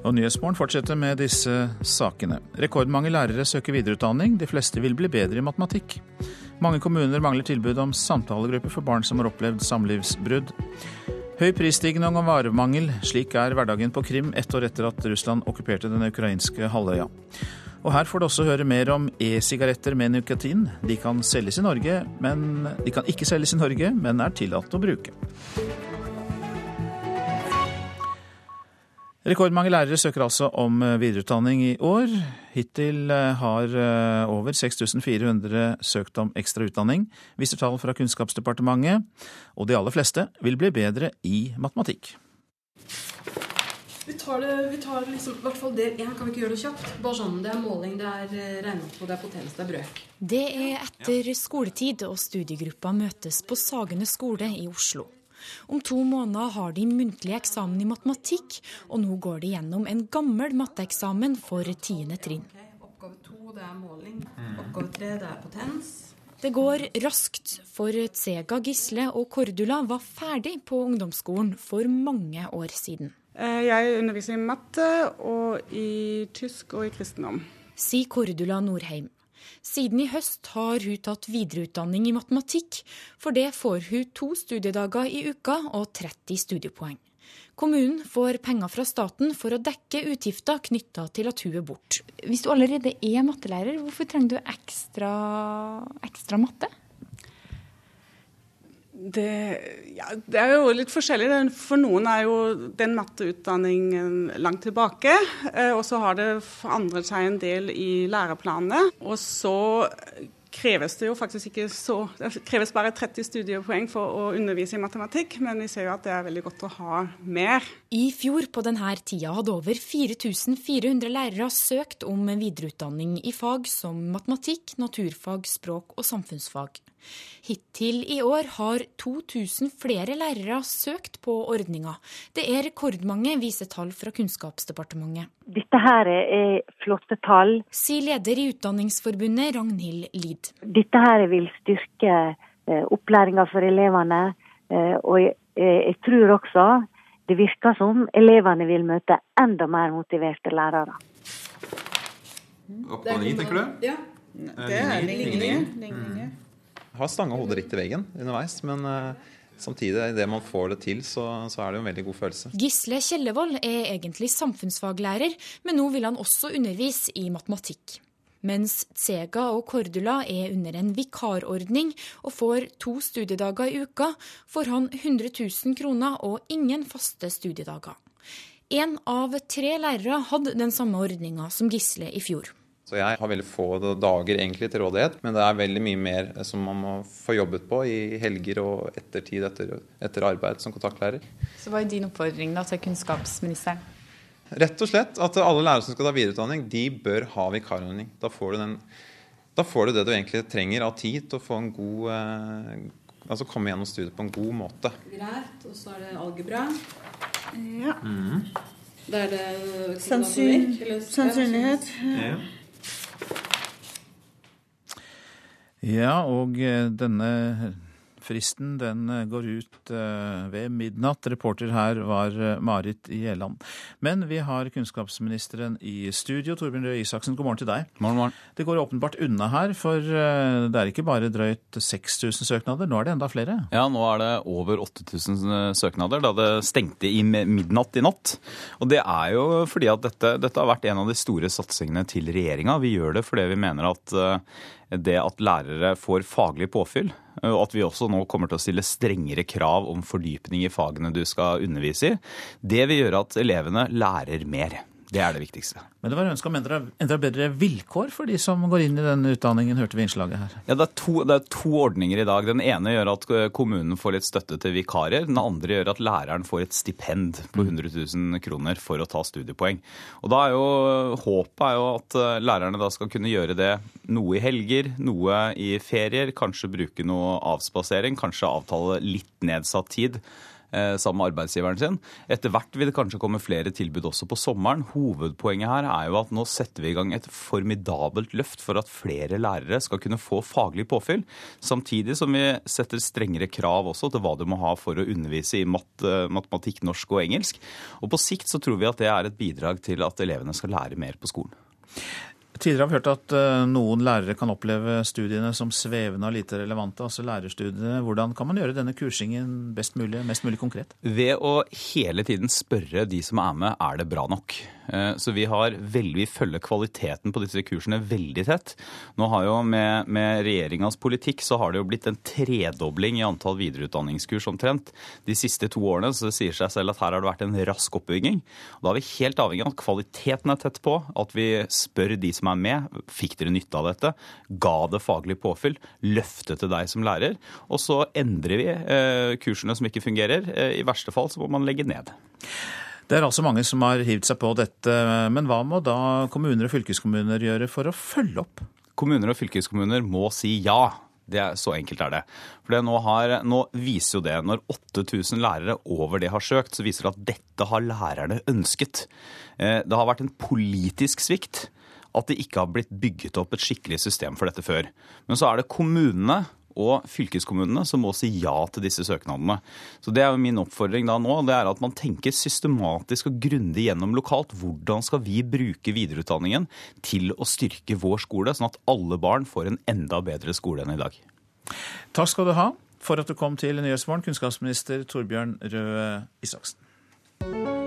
Og Nyhetsmorgen fortsetter med disse sakene. Rekordmange lærere søker videreutdanning. De fleste vil bli bedre i matematikk. Mange kommuner mangler tilbud om samtalegrupper for barn som har opplevd samlivsbrudd. Høy prisstigning og varemangel. Slik er hverdagen på Krim ett år etter at Russland okkuperte den ukrainske halvøya. Og her får du også høre mer om e-sigaretter med nikotin. De kan selges i Norge, men de kan ikke selges i Norge, men er tillatt å bruke. Rekordmange lærere søker altså om eh, videreutdanning i år. Hittil eh, har eh, over 6400 søkt om ekstra utdanning, viser tall fra Kunnskapsdepartementet. Og de aller fleste vil bli bedre i matematikk. Vi tar, det, vi tar liksom, i hvert fall del én, kan vi ikke gjøre det kjapt? Bare sånn, Det er måling, det er regnemetode, det er potens, det er brøk. Det er etter skoletid, og studiegruppa møtes på Sagene skole i Oslo. Om to måneder har de muntlig eksamen i matematikk, og nå går de gjennom en gammel matteeksamen for tiende trinn. Oppgave to det er måling. Oppgave tre det er potens. Det går raskt, for Tsega Gisle og Cordula var ferdig på ungdomsskolen for mange år siden. Eh, jeg underviser i matte og i tysk og i kristendom. Sier Cordula Norheim. Siden i høst har hun tatt videreutdanning i matematikk. For det får hun to studiedager i uka og 30 studiepoeng. Kommunen får penger fra staten for å dekke utgifter knytta til at hun er borte. Hvis du allerede er mattelærer, hvorfor trenger du ekstra, ekstra matte? Det, ja, det, er jo litt forskjellig. For noen er jo den matteutdanningen langt tilbake. Eh, og så har det forandret seg en del i læreplanene. Og så kreves det jo faktisk ikke så Det kreves bare 30 studiepoeng for å undervise i matematikk, men vi ser jo at det er veldig godt å ha mer. I fjor på denne tida hadde over 4400 lærere søkt om videreutdanning i fag som matematikk, naturfag, språk og samfunnsfag. Hittil i år har 2000 flere lærere søkt på ordninga. Det er rekordmange, viser tall fra Kunnskapsdepartementet. Dette her er flotte tall. Sier leder i Utdanningsforbundet, Ragnhild Lid. Dette her vil styrke eh, opplæringa for elevene. Eh, og jeg, eh, jeg tror også det virker som elevene vil møte enda mer motiverte lærere. Opp og ni, tenker du? Ja. Det er ligninger har stanga hodet litt i veggen underveis, men uh, samtidig, idet man får det til, så, så, er det jo en veldig god følelse. Gisle Kjellevold er egentlig samfunnsfaglærer, men nå vil han også undervise i matematikk. Mens Tsega og Cordula er under en vikarordning og får to studiedager i uka, får han 100 000 kroner og ingen faste studiedager. En av tre lærere hadde den samme ordninga som Gisle i fjor. Så jeg har veldig få dager egentlig til rådighet, men det er veldig mye mer som man må få jobbet på i helger og ettertid etter, etter arbeid som kontaktlærer. Så hva er din oppfordring da til kunnskapsministeren? Rett og slett at alle lærere som skal ta videreutdanning, de bør ha vikarordning. Da får du, den, da får du det du egentlig trenger av tid til å få en god eh, Altså komme gjennom studiet på en god måte. Greit. Og så er det algebra. Ja. Mm. Da er det Sannsyn, Sannsynlighet. Ja. Ja, og eh, denne Fristen den eh, går ut eh, ved midnatt. Reporter her var Marit Gjelland. Men vi har kunnskapsministeren i studio. Torbjørn Røe Isaksen, god morgen til deg. Morgen, morgen. Det går åpenbart unna her, for det er ikke bare drøyt 6000 søknader, nå er det enda flere? Ja, nå er det over 8000 søknader, da det stengte i midnatt i natt. Og det er jo fordi at dette, dette har vært en av de store satsingene til regjeringa. Vi gjør det fordi vi mener at det at lærere får faglig påfyll, og at vi også nå kommer til å stille strengere krav om fordypning i fagene du skal undervise i, det vil gjøre at elevene lærer mer. Det er det viktigste. Men det var ønske om enda, enda bedre vilkår for de som går inn i denne utdanningen, hørte vi innslaget her. Ja, det er, to, det er, to, ordninger i dag. Den ene gjør at kommunen får litt støtte til vikarer. Den andre gjør at læreren får et stipend på 100 000 kroner for å ta studiepoeng. Og da er jo Håpet er jo at eh, lærerne da skal kunne gjøre det noe i helger, noe i ferier, kanskje bruke noe avspasering, kanskje avtale litt nedsatt tid Eh, sammen med arbeidsgiveren sin. Etter hvert vil det kanskje komme flere tilbud også på sommeren. Hovedpoenget her er jo at nå setter vi i gang et formidabelt løft for at flere lærere skal kunne få faglig påfyll. Samtidig som vi setter strengere krav også til hva du må ha for å undervise i mat, eh, matematikk, norsk og engelsk. Og på sikt så tror vi at det er et bidrag til at elevene skal lære mer på skolen. Tidligere har vi hørt at eh, noen lærere kan oppleve studiene som svevende og lite relevante. altså lærerstudiene. Hvordan kan man gjøre denne kursingen best mulig, mest mulig konkret? Ved å hele tiden spørre de som er med er det bra nok. Eh, så vi, har veldig, vi følger kvaliteten på disse kursene veldig tett. Nå har jo Med, med regjeringas politikk så har det jo blitt en tredobling i antall videreutdanningskurs omtrent. De siste to årene så det sier seg selv at her har det vært en rask oppbygging. Da er vi helt avhengig av at kvaliteten er tett på, at vi spør de som er med. Fikk dere nytte av dette? Ga det faglig påfyll? Løftet til deg som lærer? Og så endrer vi eh, kursene som ikke fungerer. Eh, I verste fall så må man legge ned. Det er altså mange som har hivd seg på dette, men hva må da kommuner og fylkeskommuner gjøre for å følge opp? Kommuner og fylkeskommuner må si ja. Det er, så enkelt er det. For det nå, har, nå, viser jo det, Når 8000 lærere over det har søkt, så viser det at dette har lærerne ønsket. Eh, det har vært en politisk svikt at det ikke har blitt bygget opp et skikkelig system for dette før. Men så er det kommunene og fylkeskommunene som må si ja til disse søknadene. Så Det er jo min oppfordring da nå, det er at man tenker systematisk og grundig gjennom lokalt. Hvordan skal vi bruke videreutdanningen til å styrke vår skole, sånn at alle barn får en enda bedre skole enn i dag. Takk skal du ha for at du kom til Nyhetsmorgen, kunnskapsminister Torbjørn Røe Isaksen.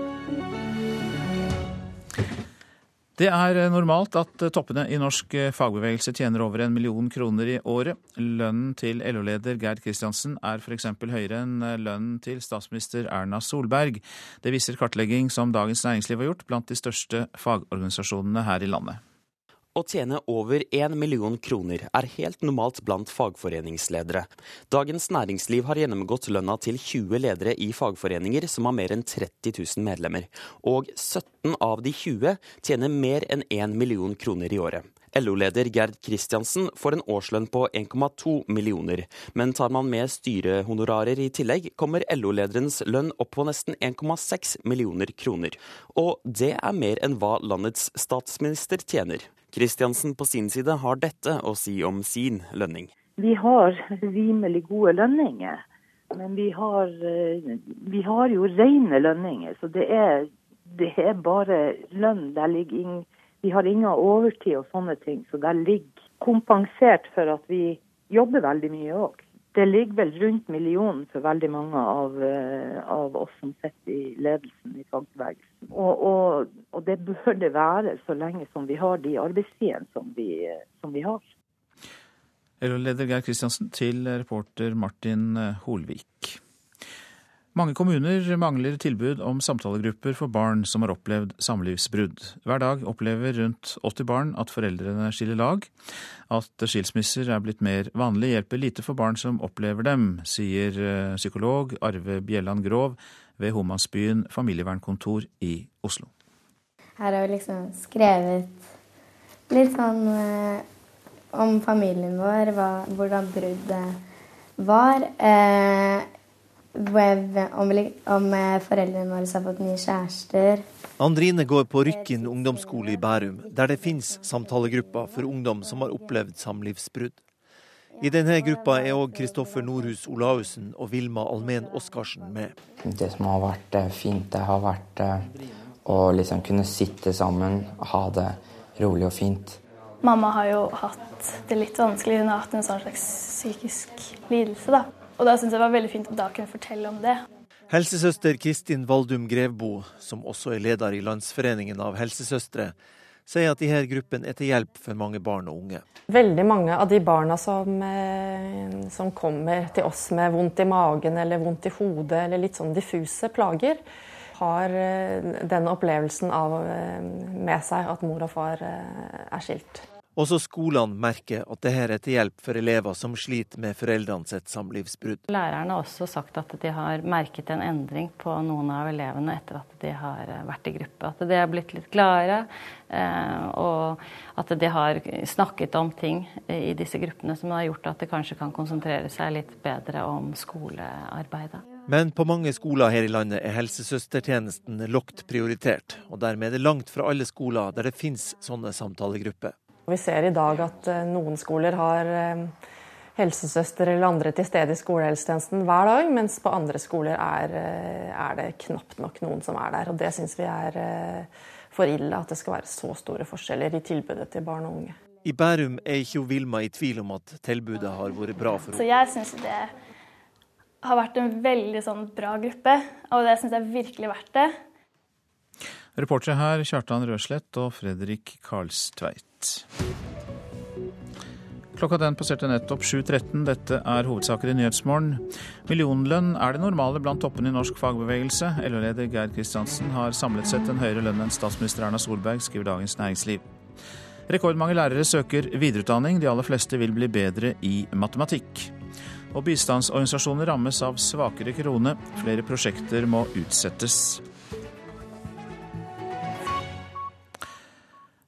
Det er normalt at toppene i norsk fagbevegelse tjener over en million kroner i året. Lønnen til LO-leder Gerd Kristiansen er f.eks. høyere enn lønnen til statsminister Erna Solberg. Det viser kartlegging som Dagens Næringsliv har gjort blant de største fagorganisasjonene her i landet. Å tjene over én million kroner er helt normalt blant fagforeningsledere. Dagens Næringsliv har gjennomgått lønna til 20 ledere i fagforeninger som har mer enn 30 000 medlemmer. Og 17 av de 20 tjener mer enn 1 million kroner i året. LO-leder Gerd Kristiansen får en årslønn på 1,2 millioner, men tar man med styrehonorarer i tillegg, kommer LO-lederens lønn opp på nesten 1,6 millioner kroner. Og det er mer enn hva landets statsminister tjener. Kristiansen på sin side har dette å si om sin lønning. Vi har rimelig gode lønninger, men vi har, eh, vi har jo rene lønninger. Så det er, det er bare lønn. Ligger vi har ingen overtid og sånne ting, så der ligger kompensert for at vi jobber veldig mye òg det ligger vel rundt millionen for veldig mange av, eh, av oss som sitter i ledelsen i fagbevegelsen. Og, og, og, det bør det være så lenge som vi har de arbeidstidene som, som, vi har. LO-leder Geir Kristiansen til reporter Martin Holvik. Mange kommuner mangler tilbud om samtalegrupper for barn som har opplevd samlivsbrudd. Hver dag opplever rundt 80 barn at foreldrene skiller lag. At skilsmisser er blitt mer vanlig, hjelper lite for barn som opplever dem, sier eh, psykolog Arve Bjelland Grov ved Homansbyen familievernkontor i Oslo. Her har vi liksom skrevet litt sånn eh, om familien vår, hvordan bruddet var. Eh, om, om eh, foreldrene våre har fått nye kjærester. Andrine går på Rykken ungdomsskole i Bærum, der det finnes samtalegrupper for ungdom som har opplevd samlivsbrudd. I denne gruppa er òg Kristoffer Nordhus Olaussen og Vilma Almen Oskarsen med. Det som har vært eh, fint, det har vært eh, å liksom kunne sitte sammen, ha det rolig og fint. Mamma har jo hatt det litt vanskelig. Hun har hatt en sånn slags psykisk lidelse. da. Og da syns jeg det var veldig fint å da kunne fortelle om det. Helsesøster Kristin Valdum Grevbo, som også er leder i Landsforeningen av helsesøstre, sier at disse gruppene er til hjelp for mange barn og unge. Veldig mange av de barna som, eh, som kommer til oss med vondt i magen eller vondt i hodet eller litt sånn diffuse plager, har eh, den opplevelsen av eh, med seg at mor og far er skilt. Også skolene merker at dette er til hjelp for elever som sliter med foreldrene sitt samlivsbrudd. Lærerne har også sagt at de har merket en endring på noen av elevene etter at de har eh, vært i gruppe. At de har blitt litt gladere, eh, og at de har snakket om ting i disse gruppene som har gjort at de kanskje kan konsentrere seg litt bedre om skolearbeidet. Men på mange skoler her i landet er helsesøstertjenesten lågt prioritert, og dermed er det langt fra alle skoler der det finnes sånne samtalegrupper. Vi ser i dag at eh, noen skoler har eh, helsesøster eller andre til stede i skolehelsetjenesten hver dag, mens på andre skoler er, eh, er det knapt nok noen som er der. Og Det syns vi er for ille, at det skal være så store forskjeller i tilbudet til barn og unge. I Bærum er ikke Vilma i tvil om at tilbudet har vært bra for henne. Så jeg syns det har vært en veldig sånn bra gruppe, og det syns jeg virkelig verdt det. Reportere her Kjartan Røslett og Fredrik Karlstveit. Klokka den passerte nettopp 7.13. Dette er hovedsaker i Nyhetsmorgen. Millionlønn er det normale blant toppene i norsk fagbevegelse. LO-leder Geir Kristiansen har samlet sett en høyere lønn enn statsminister Erna Solberg, skriver Dagens Næringsliv. Rekordmange lærere søker videreutdanning. De aller fleste vil bli bedre i matematikk. Og bistandsorganisasjoner rammes av svakere krone. Flere prosjekter må utsettes.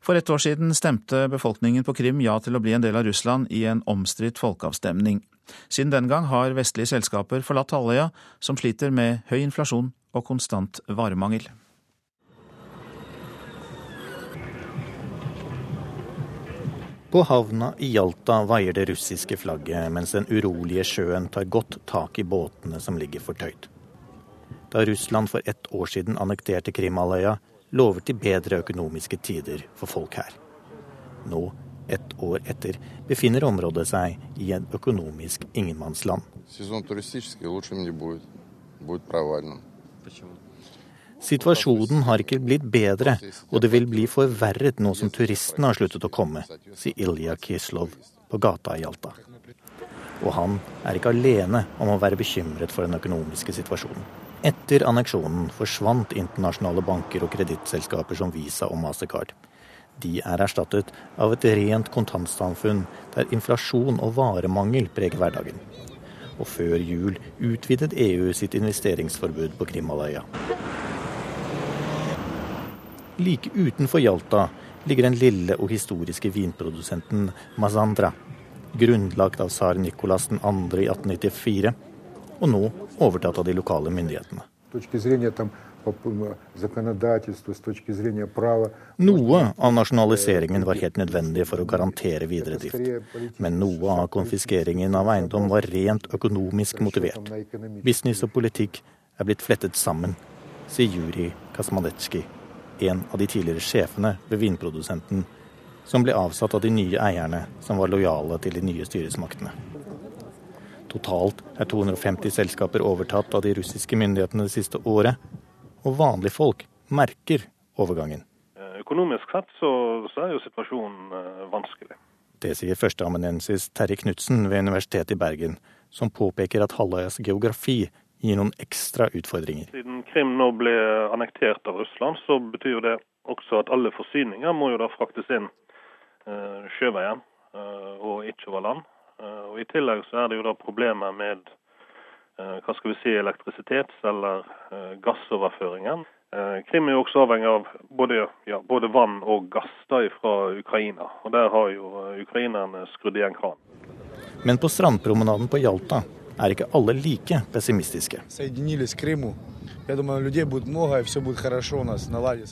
For ett år siden stemte befolkningen på Krim ja til å bli en del av Russland i en omstridt folkeavstemning. Siden den gang har vestlige selskaper forlatt halvøya, som sliter med høy inflasjon og konstant varemangel. På havna i Hjalta vaier det russiske flagget, mens den urolige sjøen tar godt tak i båtene som ligger fortøyd. Da Russland for ett år siden annekterte Krimhalvøya, lover til bedre økonomiske tider for folk her. Nå, ett år etter, befinner området seg i en økonomisk ingenmannsland. Situasjonen har ikke blitt bedre, og det vil bli forverret nå som turistene har sluttet å komme, sier Ilja Kislov på gata i Alta. Og han er ikke alene om å være bekymret for den økonomiske situasjonen. Etter anneksjonen forsvant internasjonale banker og kredittselskaper som Visa og Mastercard. De er erstattet av et rent kontantsamfunn der inflasjon og varemangel preger hverdagen. Og før jul utvidet EU sitt investeringsforbud på Krimhalvøya. Like utenfor Hjalta ligger den lille og historiske vinprodusenten Mazandra, grunnlagt av tsar Nikolas 2. i 1894, og nå overtatt av de lokale myndighetene. Noe av nasjonaliseringen var helt nødvendig for å garantere videre drift. Men noe av konfiskeringen av eiendom var rent økonomisk motivert. Business og politikk er blitt flettet sammen, sier Juri Kasmanetsjkij, en av de tidligere sjefene ved vinprodusenten, som ble avsatt av de nye eierne som var lojale til de nye styresmaktene. Totalt er 250 selskaper overtatt av de russiske myndighetene det siste året, og vanlige folk merker overgangen. Økonomisk sett så, så er jo situasjonen eh, vanskelig. Det sier førsteamanuensis Terje Knutsen ved Universitetet i Bergen, som påpeker at halvøyas geografi gir noen ekstra utfordringer. Siden Krim nå ble annektert av Russland, så betyr det også at alle forsyninger må jo da fraktes inn eh, sjøveien eh, og ikke over land. Eh, og I tillegg så er det jo da problemer med eh, hva skal vi si, elektrisitets- eller eh, gassoverføringen. Krim er jo også avhengig av både, ja, både vann og gass da fra Ukraina. Og Der har jo ukrainerne skrudd igjen kran. Men på strandpromenaden på Hjalta er ikke alle like pessimistiske.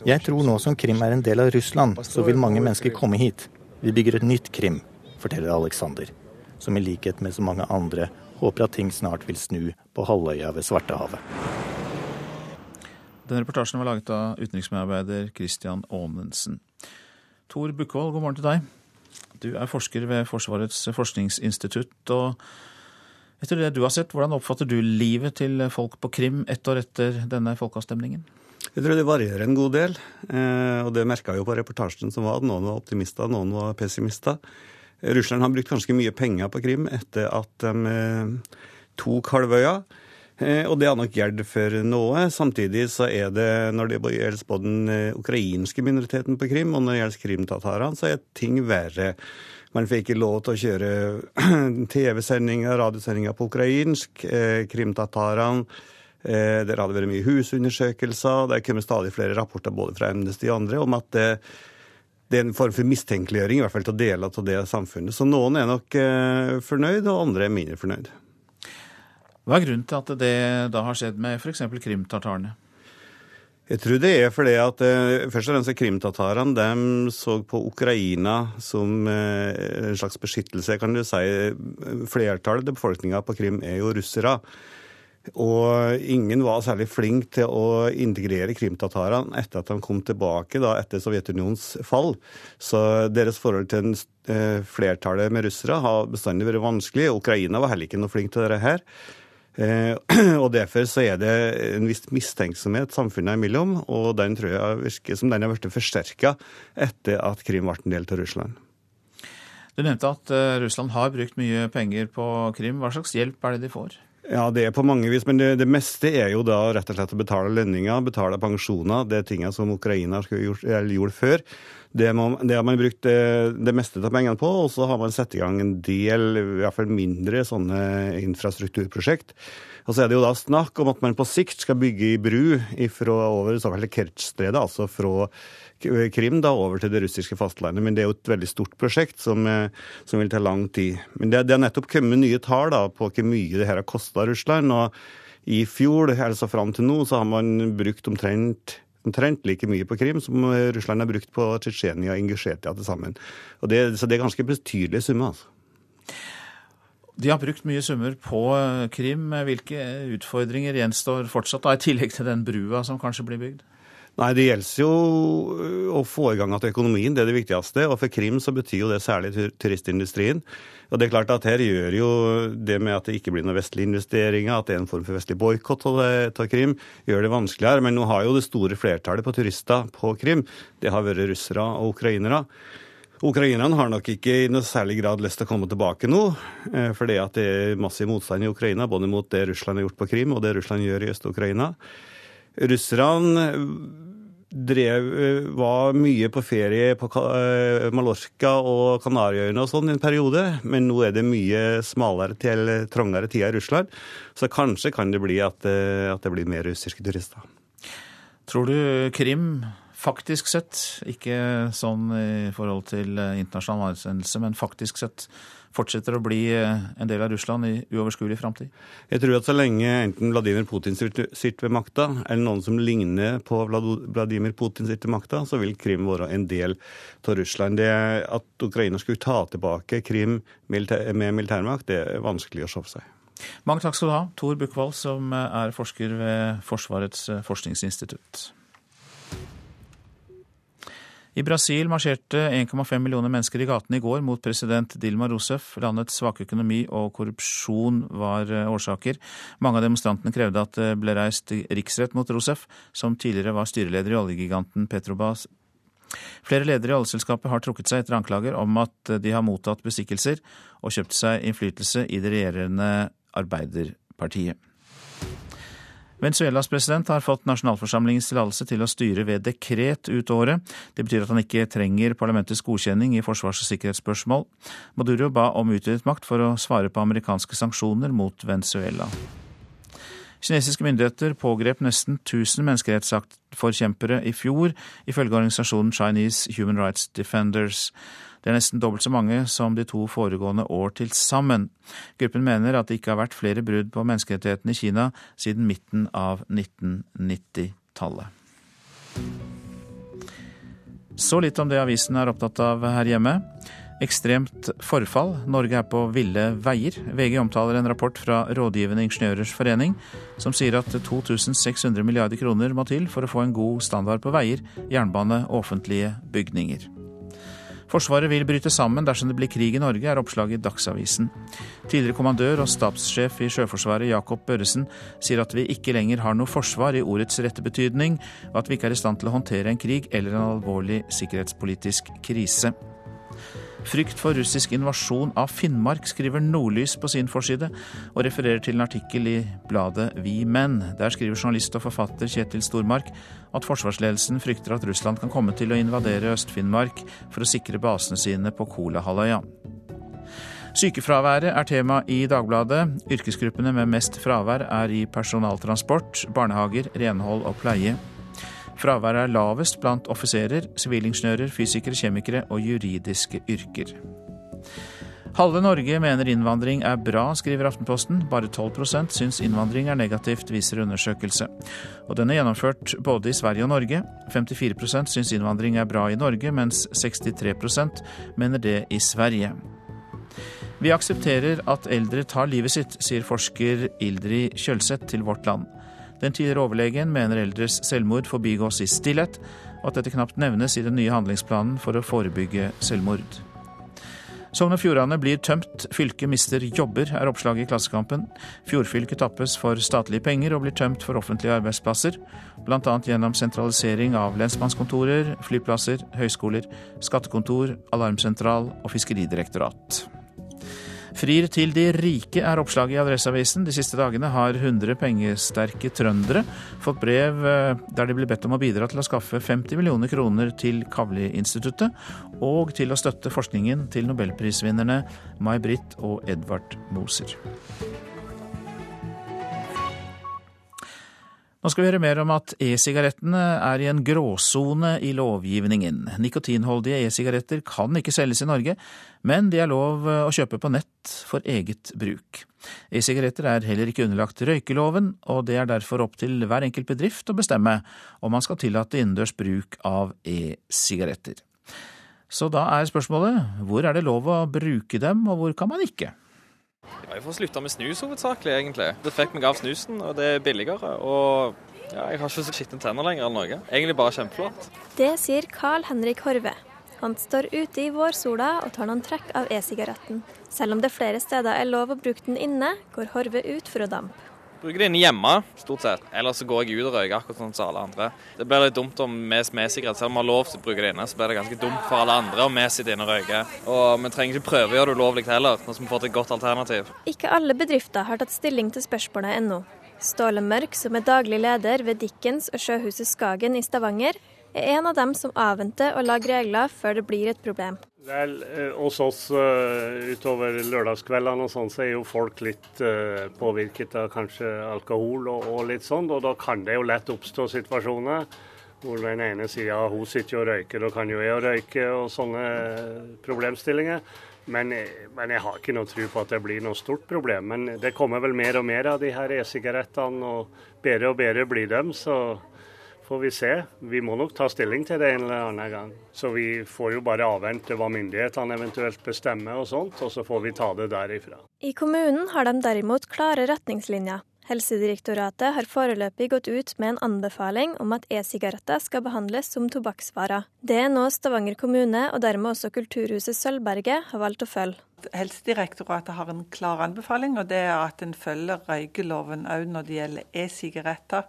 Jeg tror nå som Krim er en del av Russland, så vil mange mennesker komme hit. Vi bygger et nytt Krim, forteller Aleksander som i likhet med så mange andre håper at ting snart vil snu på halvøya ved Svartehavet. Den reportasjen var laget av utenriksmedarbeider Christian Aanensen. Tor Bukkvold, god morgen til deg. Du er forsker ved Forsvarets forskningsinstitutt. og etter det du har sett, Hvordan oppfatter du livet til folk på Krim ett år etter denne folkeavstemningen? Jeg tror det varierer en god del. Eh, og Det merka jeg jo på reportasjen som var. Noen var optimister, noen var pessimister. Russland har brukt ganske mye penger på Krim etter at de eh, tok halvøya. Eh, og det har nok gjeldt for noe. Samtidig så er det, når det gjelder både den eh, ukrainske minoriteten på Krim, og når det gjelder krimtatarene, så er ting verre. Man fikk ikke lov til å kjøre TV-sendinger, radiosendinger på ukrainsk. Krimtatarene Der hadde vært mye husundersøkelser. Det er kommet stadig flere rapporter både fra Amnesty og andre om at det er en form for mistenkeliggjøring, i hvert fall til deler av det samfunnet. Så noen er nok eh, fornøyd, og andre er mindre fornøyd. Hva er grunnen til at det da har skjedd med f.eks. krimtartarene? Jeg tror det er fordi at eh, først og fremst krimtatarene de så på Ukraina som eh, en slags beskyttelse, kan du si. Flertallet av befolkninga på Krim er jo russere. Og ingen var særlig flink til å integrere krimtatarene etter at de kom tilbake da, etter Sovjetunionens fall. Så deres forhold til en, eh, flertallet med russere har bestandig vært vanskelig. Ukraina var heller ikke noe flink til dette her. Eh, og Derfor så er det en viss mistenksomhet samfunnet imellom, og den tror jeg virker som den har blitt forsterka etter at Krim ble en del av Russland. Du nevnte at uh, Russland har brukt mye penger på Krim. Hva slags hjelp er det de får? Ja, det er på mange vis, men det, det, meste er jo da rett og slett å betale lønninger, betale pensjoner. Det er tingene som Ukraina gjorde, gjorde før. Det, må, det, har man brukt det, det meste av pengene på, og så har man satt i gang en del, i hvert fall mindre, sånne infrastrukturprosjekt. Og så er det jo da snakk om at man på sikt skal bygge i bru fra over såkalte Kertsstredet, altså fra Krim da, over til det russiske fastlandet. Men det er jo et veldig stort prosjekt som, eh, som vil ta lang tid. Men det, har nettopp kommet nye tall da, på hvor mye det her har kosta Russland. og i fjor, altså fram til nå, så har man brukt omtrent, omtrent like mye på Krim som Russland har brukt på Tsjetsjenia og Ingusjetia til sammen. Det, så det er ganske betydelige summer. altså. De har brukt mye summer på eh, Krim. Hvilke utfordringer gjenstår fortsatt, da, i tillegg til den brua som kanskje blir bygd? Nei, Det gjelder jo å få i gang igjen økonomien, det er det viktigste. Og for Krim så betyr jo det særlig turistindustrien. Og det er klart at Her gjør jo det med at det ikke blir noen vestlige investeringer, at det er en form for vestlig boikott av Krim, gjør det vanskeligere. Men nå har jo det store flertallet på turister på Krim, det har vært russere og ukrainere. Ukrainerne har nok ikke i noe særlig grad lyst til å komme tilbake nå, eh, fordi at det er massiv motstand i Ukraina, både mot det Russland har gjort på Krim og det Russland gjør i Øst-Ukraina. Russerne drev, eh, var mye på ferie på eh, Mallorca og Kanariøyene og sånn i en periode, men nå er det mye smalere til trangere tider i Russland, så kanskje kan det bli at, eh, at det blir mer russiske turister. Tror du Krim faktisk sett, ikke sånn i forhold til internasjonal anerkjennelse, men faktisk sett fortsetter å bli eh, en del av Russland i uoverskuelig framtid? Jeg tror at så lenge enten Vladimir Putin sitter ved makta, eller noen som ligner på Vladimir Putin sitter ved makta, så vil Krim være en del av Russland. Det At Ukraina skulle ta tilbake Krim med militærmakt, det er vanskelig å se for seg. Mange takk skal du ha, Tor Bukkvold, som er forsker ved Forsvarets forskningsinstitutt. I Brasil marsjerte 1,5 millioner mennesker i gatene i går mot president Dilma Rousef. Landets svake økonomi og korrupsjon var eh, årsaker. Mange av demonstrantene krevde at det ble reist riksrett mot Rousef, som tidligere var styreleder i oljegiganten Petrobas. Flere ledere i oljeselskapet har trukket seg etter anklager om at de har mottatt bestikkelser og kjøpt seg innflytelse i det regjerende Arbeiderpartiet. Venezuelas president har fått nasjonalforsamlingens tillatelse til å styre ved dekret ut året. Det betyr at han ikke trenger parlamentets godkjenning i forsvars- og sikkerhetsspørsmål. Maduro ba om utvidet makt for å svare på amerikanske sanksjoner mot Venezuela. Kinesiske myndigheter pågrep nesten 1000 menneskerettsforkjempere i fjor, ifølge organisasjonen Chinese Human Rights Defenders. Det er nesten dobbelt så mange som de to foregående år til sammen. Gruppen mener at det ikke har vært flere brudd på menneskerettighetene i Kina siden midten av 1990-tallet. Så litt om det avisen er opptatt av her hjemme. Ekstremt forfall. Norge er på ville veier. VG omtaler en rapport fra Rådgivende ingeniørers forening som sier at 2600 milliarder kroner må til for å få en god standard på veier, jernbane og offentlige bygninger. Forsvaret vil bryte sammen dersom det blir krig i Norge, er oppslaget i Dagsavisen. Tidligere kommandør og stabssjef i Sjøforsvaret Jakob Børresen sier at vi ikke lenger har noe forsvar i ordets rette betydning, og at vi ikke er i stand til å håndtere en krig eller en alvorlig sikkerhetspolitisk krise. Frykt for russisk invasjon av Finnmark, skriver Nordlys på sin forside, og refererer til en artikkel i bladet Vi Menn. Der skriver journalist og forfatter Kjetil Stormark at forsvarsledelsen frykter at Russland kan komme til å invadere Øst-Finnmark for å sikre basene sine på Kolahalvøya. Sykefraværet er tema i Dagbladet. Yrkesgruppene med mest fravær er i personaltransport, barnehager, renhold og pleie. Fraværet er lavest blant offiserer, sivilingeniører, fysikere, kjemikere og juridiske yrker. Halve Norge mener innvandring er bra, skriver Aftenposten. Bare 12% syns innvandring er negativt, viser undersøkelse. Og den er gjennomført både i Sverige og Norge. 54% syns innvandring er bra i Norge, mens 63% mener det i Sverige. Vi aksepterer at eldre tar livet sitt, sier forsker Ildrid Kjølseth til Vårt Land. Den tidligere overlegen mener eldres selvmord forbigås i stillhet, og at dette knapt nevnes i den nye handlingsplanen for å forebygge selvmord. Sogn og Fjordane blir tømt, fylket mister jobber, er oppslaget i Klassekampen. Fjordfylket tappes for statlige penger og blir tømt for offentlige arbeidsplasser, bl.a. gjennom sentralisering av lensmannskontorer, flyplasser, høyskoler, skattekontor, alarmsentral og fiskeridirektorat. Frir til de rike er oppslaget i Adresseavisen. De siste dagene har 100 pengesterke trøndere fått brev eh, der de blir bedt om å bidra til å skaffe 50 millioner kroner til Kavli-instituttet, og til å støtte forskningen til nobelprisvinnerne May-Britt og Edvard Moser. Nå skal vi høre mer om at e-sigarettene er i en gråsone i lovgivningen. Nikotinholdige e-sigaretter kan ikke selges i Norge, men de er lov å kjøpe på nett for eget bruk. E-sigaretter er heller ikke underlagt røykeloven, og det er derfor opp til hver enkelt bedrift å bestemme om man skal tillate innendørs bruk av e-sigaretter. Så da er spørsmålet hvor er det lov å bruke dem, og hvor kan man ikke? Ja, jeg får slutta med snus hovedsakelig, egentlig. Det fikk meg av snusen, og det er billigere. Og Ja, jeg har ikke så skitne tenner lenger eller noe. Egentlig bare kjempeflott. Det sier Carl Henrik Horve. Han står ute i vårsola og tar noen trekk av e-sigaretten. Selv om det flere steder er lov å bruke den inne, går Horve ut for å dampe. Bruker det inne hjemme, stort sett. Ellers så går jeg ut og røyker akkurat sånn som alle andre. Det blir litt dumt om vi med sigarett, selv om vi har lov til å bruke det inne, så blir det ganske dumt for alle andre om vi sitter inne og røyker. Og vi trenger ikke prøve å gjøre det ulovlig heller, nå som vi får til et godt alternativ. Ikke alle bedrifter har tatt stilling til spørsmålet ennå. Ståle Mørk, som er daglig leder ved Dickens og Sjøhuset Skagen i Stavanger, er en av dem som avventer å lage regler før det blir et problem. Vel, eh, hos oss uh, utover lørdagskveldene og sånn, så er jo folk litt uh, påvirket av kanskje alkohol og, og, litt sånn. Og da kan det jo lett oppstå situasjoner hvor den ene sier ja, hun sitter jo og røyker, da kan jo jeg røyke, og sånne problemstillinger. Men, men, jeg har ikke noe tro på at det blir noe stort problem. Men det kommer vel mer og mer av de her e-sigarettene, og bedre og bedre blir dem. så får vi se. Vi må nok ta stilling til det en eller annen gang. Så vi får jo bare avvente hva myndighetene eventuelt bestemmer og sånt, og så får vi ta det derifra. I kommunen har de derimot klare retningslinjer. Helsedirektoratet har foreløpig gått ut med en anbefaling om at e-sigaretter skal behandles som tobakksvarer. Det er nå Stavanger kommune og dermed også Kulturhuset Sølvberget har valgt å følge. Helsedirektoratet har en klar anbefaling, og det er at en følger røykeloven òg når det gjelder e-sigaretter,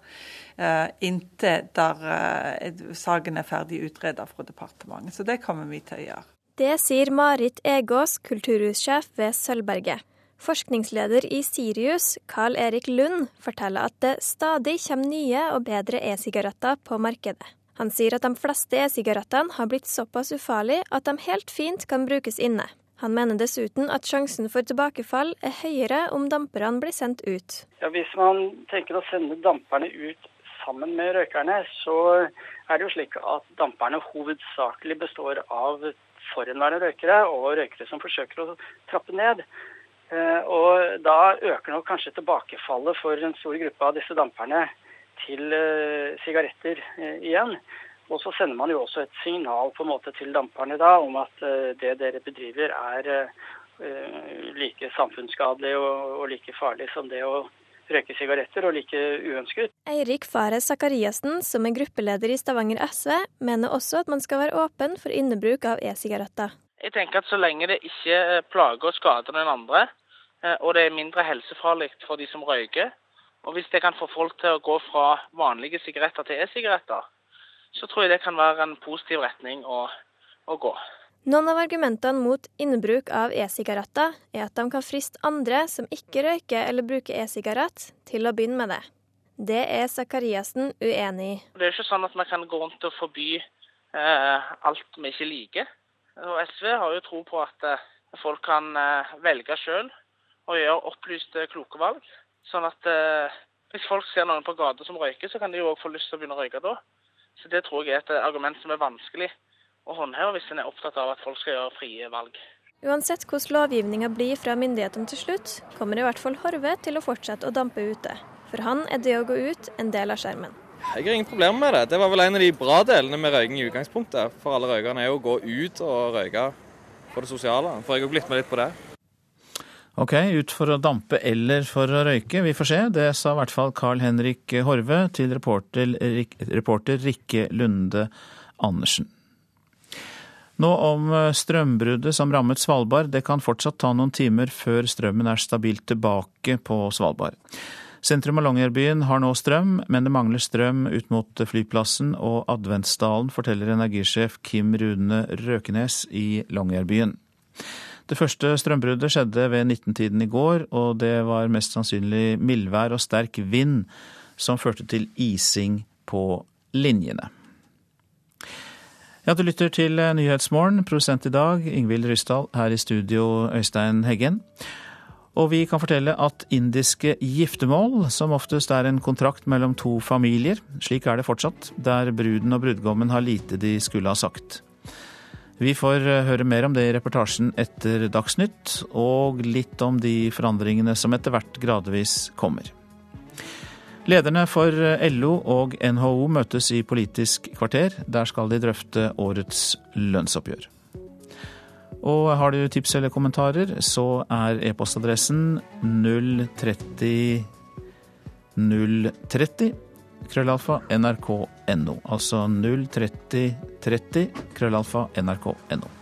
eh, inntil der eh, saken er ferdig utredet fra departementet. Så det kommer vi til å gjøre. Det sier Marit Egås, kulturhussjef ved Sølvberget. Forskningsleder i Sirius, Carl Erik Lund, forteller at det stadig kommer nye og bedre e-sigaretter på markedet. Han sier at de fleste e-sigarettene har blitt såpass ufarlige at de helt fint kan brukes inne. Han mener dessuten at sjansen for tilbakefall er høyere om damperne blir sendt ut. Ja, hvis man tenker å sende damperne ut sammen med røykerne, så er det jo slik at damperne hovedsakelig består av forhenværende røykere og røykere som forsøker å trappe ned. Eh, og da øker nok kanskje tilbakefallet for en stor gruppe av disse damperne til eh, sigaretter eh, igjen. Og så sender man jo også et signal på en måte til damperne da om at det dere bedriver er like samfunnsskadelig og, like farlig som det å røyke sigaretter, og like uønsket. Eirik Fares Sakariassen, som er gruppeleder i Stavanger SV, mener også at man skal være åpen for innebruk av e-sigaretter. Jeg tenker at så lenge det ikke plager og skader den andre, eh, og det er mindre helsefarlig for de som røyker, og hvis det kan få folk til å gå fra vanlige sigaretter til e-sigaretter, så tror jeg det kan være en positiv retning å, å gå. Noen av argumentene mot innbruk av e-sigaretter er at de kan friste andre som ikke røyker eller bruker e-sigarett, til å begynne med det. Det er Sakariassen uenig i. Det er ikke sånn at man kan gå rundt og forby eh, alt vi ikke liker. Og SV har jo tro på at eh, folk kan eh, velge sjøl og gjøre opplyste, kloke valg. Sånn at eh, hvis folk ser noen på gata som røyker, så kan de jo òg få lyst til å begynne å røyke da. Så Det tror jeg er et argument som er vanskelig å håndheve hvis en er opptatt av at folk skal gjøre frie valg. Uansett hvordan lovgivninga blir fra myndighetene til slutt, kommer i hvert fall Horve til å fortsette å dampe ute. For han er det å gå ut en del av skjermen. Jeg har ingen problemer med det. Det var vel en av de bra delene med røyking i utgangspunktet. For alle røykerne er å gå ut og røyke på det sosiale. For jeg har blitt med litt på det. Ok, ut for å dampe eller for å røyke, vi får se. Det sa i hvert fall Carl Henrik Horve til reporter, reporter Rikke Lunde Andersen. Nå om strømbruddet som rammet Svalbard. Det kan fortsatt ta noen timer før strømmen er stabilt tilbake på Svalbard. Sentrum av Longyearbyen har nå strøm, men det mangler strøm ut mot flyplassen og Adventsdalen, forteller energisjef Kim Rune Røkenes i Longyearbyen. Det første strømbruddet skjedde ved 19-tiden i går, og det var mest sannsynlig mildvær og sterk vind som førte til ising på linjene. Ja, du lytter til Nyhetsmorgen. Produsent i dag Ingvild Ryssdal. Her i studio Øystein Heggen. Og vi kan fortelle at indiske giftermål som oftest er en kontrakt mellom to familier. Slik er det fortsatt, der bruden og brudgommen har lite de skulle ha sagt. Vi får eh, høre mer om det i reportasjen etter Dagsnytt, og litt om de forandringene som etter hvert gradvis kommer. Lederne for eh, LO og NHO møtes i Politisk kvarter. Der skal de drøfte årets lønnsoppgjør. Og har du tips eller kommentarer, så er e-postadressen 030 030 krøllalfa nrk.no. Altså 03030 krøllalfa nrk.no.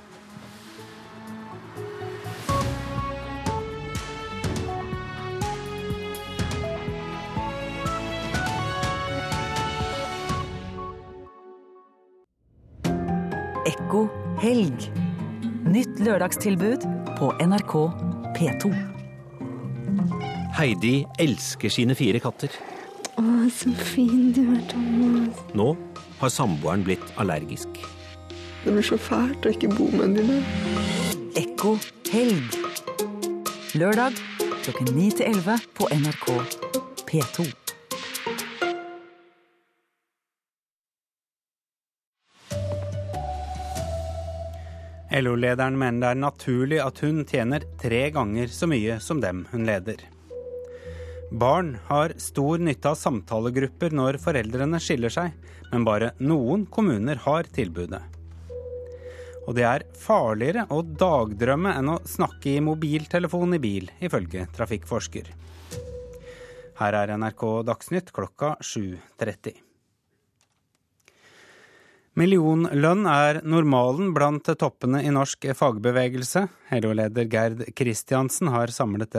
Ekko helg. Nytt lørdagstilbud på NRK P2. Heidi elsker sine fire katter. Å, så fin du er, Thomas. Nå har samboeren blitt allergisk. Det blir så fælt å ikke bo med dine. Ekko helg. Lørdag klokken 9 til 11 på NRK P2. LO-lederen mener det er naturlig at hun tjener tre ganger så mye som dem hun leder. Barn har stor nytte av samtalegrupper når foreldrene skiller seg, men bare noen kommuner har tilbudet. Og det er farligere å dagdrømme enn å snakke i mobiltelefon i bil, ifølge trafikkforsker. Her er NRK Dagsnytt klokka 7.30. Millionlønn er normalen blant toppene i norsk fagbevegelse. LO-leder Gerd Kristiansen har samlet,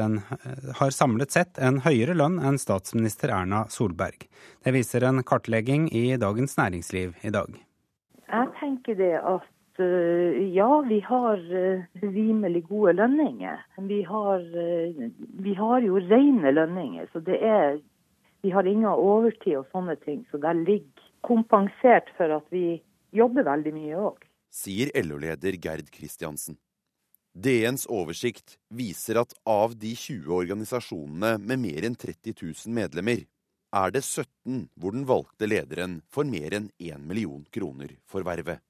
har samlet, sett en høyere lønn enn statsminister Erna Solberg. Det viser en kartlegging i Dagens Næringsliv i dag. Jeg tenker det at uh, ja, vi har uh, rimelig gode lønninger. Vi har, uh, vi har jo rene lønninger, så det er Vi har ingen overtid og sånne ting, så der ligger kompensert for at vi jobber veldig mye òg. Sier LO-leder Gerd Kristiansen. DNs oversikt viser at av de 20 organisasjonene med mer enn 30 000 medlemmer, er det 17 hvor den valgte lederen får mer enn 1 million kroner for vervet.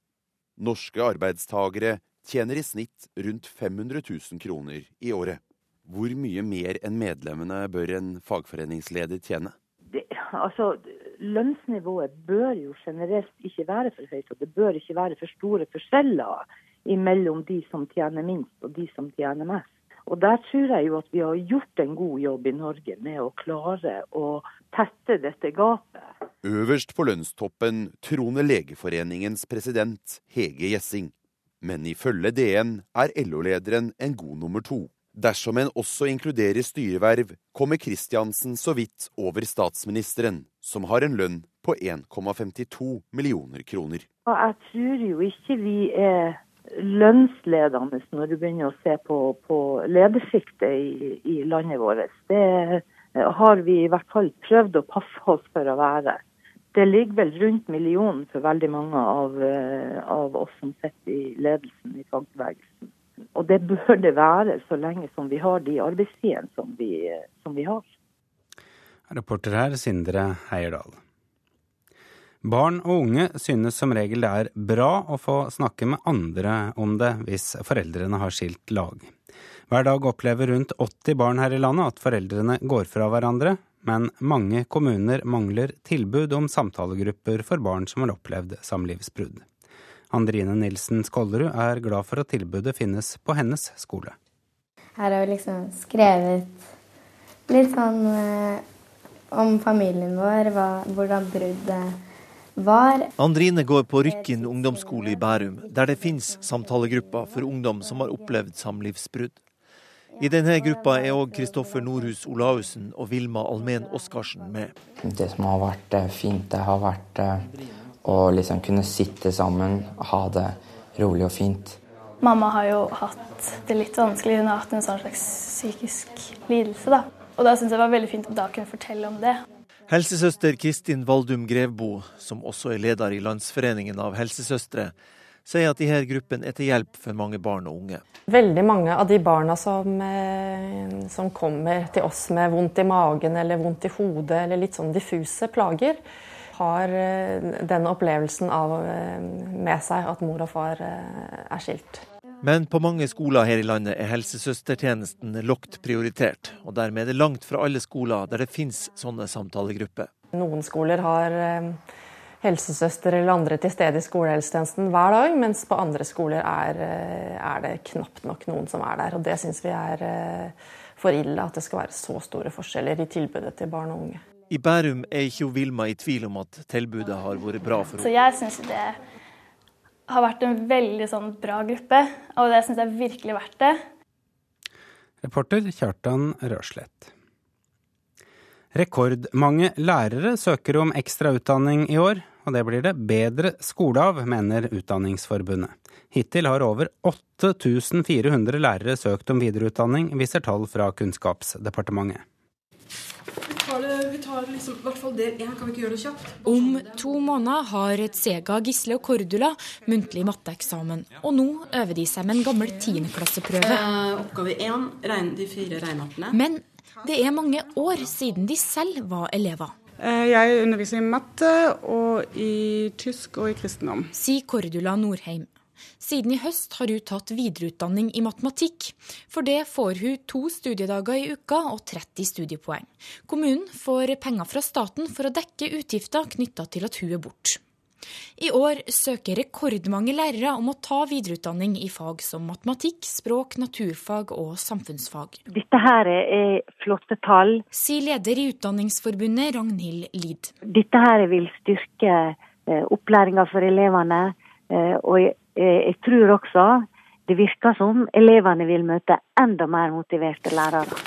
Norske arbeidstagere tjener i snitt rundt 500 000 kroner i året. Hvor mye mer enn medlemmene bør en fagforeningsleder tjene? Det, altså, lønnsnivået bør jo generelt ikke være for høyt, og det bør ikke være for store forskjeller mellom de som tjener minst og de som tjener mest. Og Der tror jeg jo at vi har gjort en god jobb i Norge med å klare å tette dette gapet. Øverst på lønnstoppen troner Legeforeningens president Hege Gjessing. Men ifølge DN er LO-lederen en god nummer to. Dersom en også inkluderer styreverv, kommer Kristiansen så vidt over statsministeren, som har en lønn på 1,52 millioner kroner. Jeg tror jo ikke vi er lønnsledende når du begynner å se på, på ledersjiktet i, i, landet vårt. Det har vi i hvert fall prøvd å passe oss for å være. Det ligger vel rundt millionen for veldig mange av, av oss som sitter i ledelsen i fagbevegelsen. Og det bør det være så lenge som vi har de arbeidstidene som, som vi har. Reporter her Sindre Heierdal. Barn og unge synes som regel det er bra å få snakke med andre om det hvis foreldrene har skilt lag. Hver dag opplever rundt 80 barn her i landet at foreldrene går fra hverandre, men mange kommuner mangler tilbud om samtalegrupper for barn som har opplevd samlivsbrudd. Andrine Nilsen Skollerud er glad for at tilbudet finnes på hennes skole. Her har vi liksom skrevet litt sånn eh, om familien vår, hva, hvordan bruddet var. Andrine går på Rykken ungdomsskole i Bærum, der det finnes samtalegrupper for ungdom som har opplevd samlivsbrudd. I denne gruppa er òg Kristoffer Nordhus Olaussen og Vilma Almen Oskarsen med. Det som har vært eh, fint, det har vært eh, å liksom kunne sitte sammen, ha det rolig og fint. Mamma har jo hatt det litt vanskelig. Hun har hatt en sånn slags psykisk lidelse. da. Og da syns jeg det var veldig fint å da kunne fortelle om det. Helsesøster Kristin Valdum Grevbo, som også er leder i Landsforeningen av helsesøstre, sier at disse gruppene er til hjelp for mange barn og unge. Veldig mange av de barna som, eh, som kommer til oss med vondt i magen eller vondt i hodet eller litt sånn diffuse plager, har eh, den opplevelsen av eh, med seg at mor og far er skilt. Men på mange skoler her i landet er helsesøstertjenesten lågt prioritert. Og dermed er det langt fra alle skoler der det finnes sånne samtalegrupper. Noen skoler har helsesøster eller andre til stede i skolehelsetjenesten hver dag, mens på andre skoler er, er det knapt nok noen som er der. Og det syns vi er for ille, at det skal være så store forskjeller i tilbudet til barn og unge. I Bærum er ikke Vilma i tvil om at tilbudet har vært bra for henne. Så jeg synes det har vært en veldig sånn bra gruppe, og det syns jeg virkelig er verdt det. Reporter Kjartan Røslett. Rekordmange lærere søker om ekstra utdanning i år, og det blir det bedre skole av, mener Utdanningsforbundet. Hittil har over 8400 lærere søkt om videreutdanning, viser tall fra Kunnskapsdepartementet. Vi tar, det, vi tar liksom, i hvert fall del én, kan vi ikke gjøre det kjapt? Om to måneder har Tsega, Gisle og Cordula muntlig matteeksamen. Og nå øver de seg med en gammel tiendeklasseprøve. Eh, oppgave én, regn, de fire regneartene. Men det er mange år siden de selv var elever. Eh, Jeg underviser i matte og i tysk og i kristendom. Sier Cordula Norheim. Siden i høst har hun tatt videreutdanning i matematikk. For det får hun to studiedager i uka og 30 studiepoeng. Kommunen får penger fra staten for å dekke utgifter knytta til at hun er borte. I år søker rekordmange lærere om å ta videreutdanning i fag som matematikk, språk, naturfag og samfunnsfag. Dette her er flotte tall. Sier leder i Utdanningsforbundet Ragnhild Lid. Dette her vil styrke eh, opplæringa for elevene. Eh, og jeg, eh, tror også det virker som elevene vil møte enda mer motiverte lærere.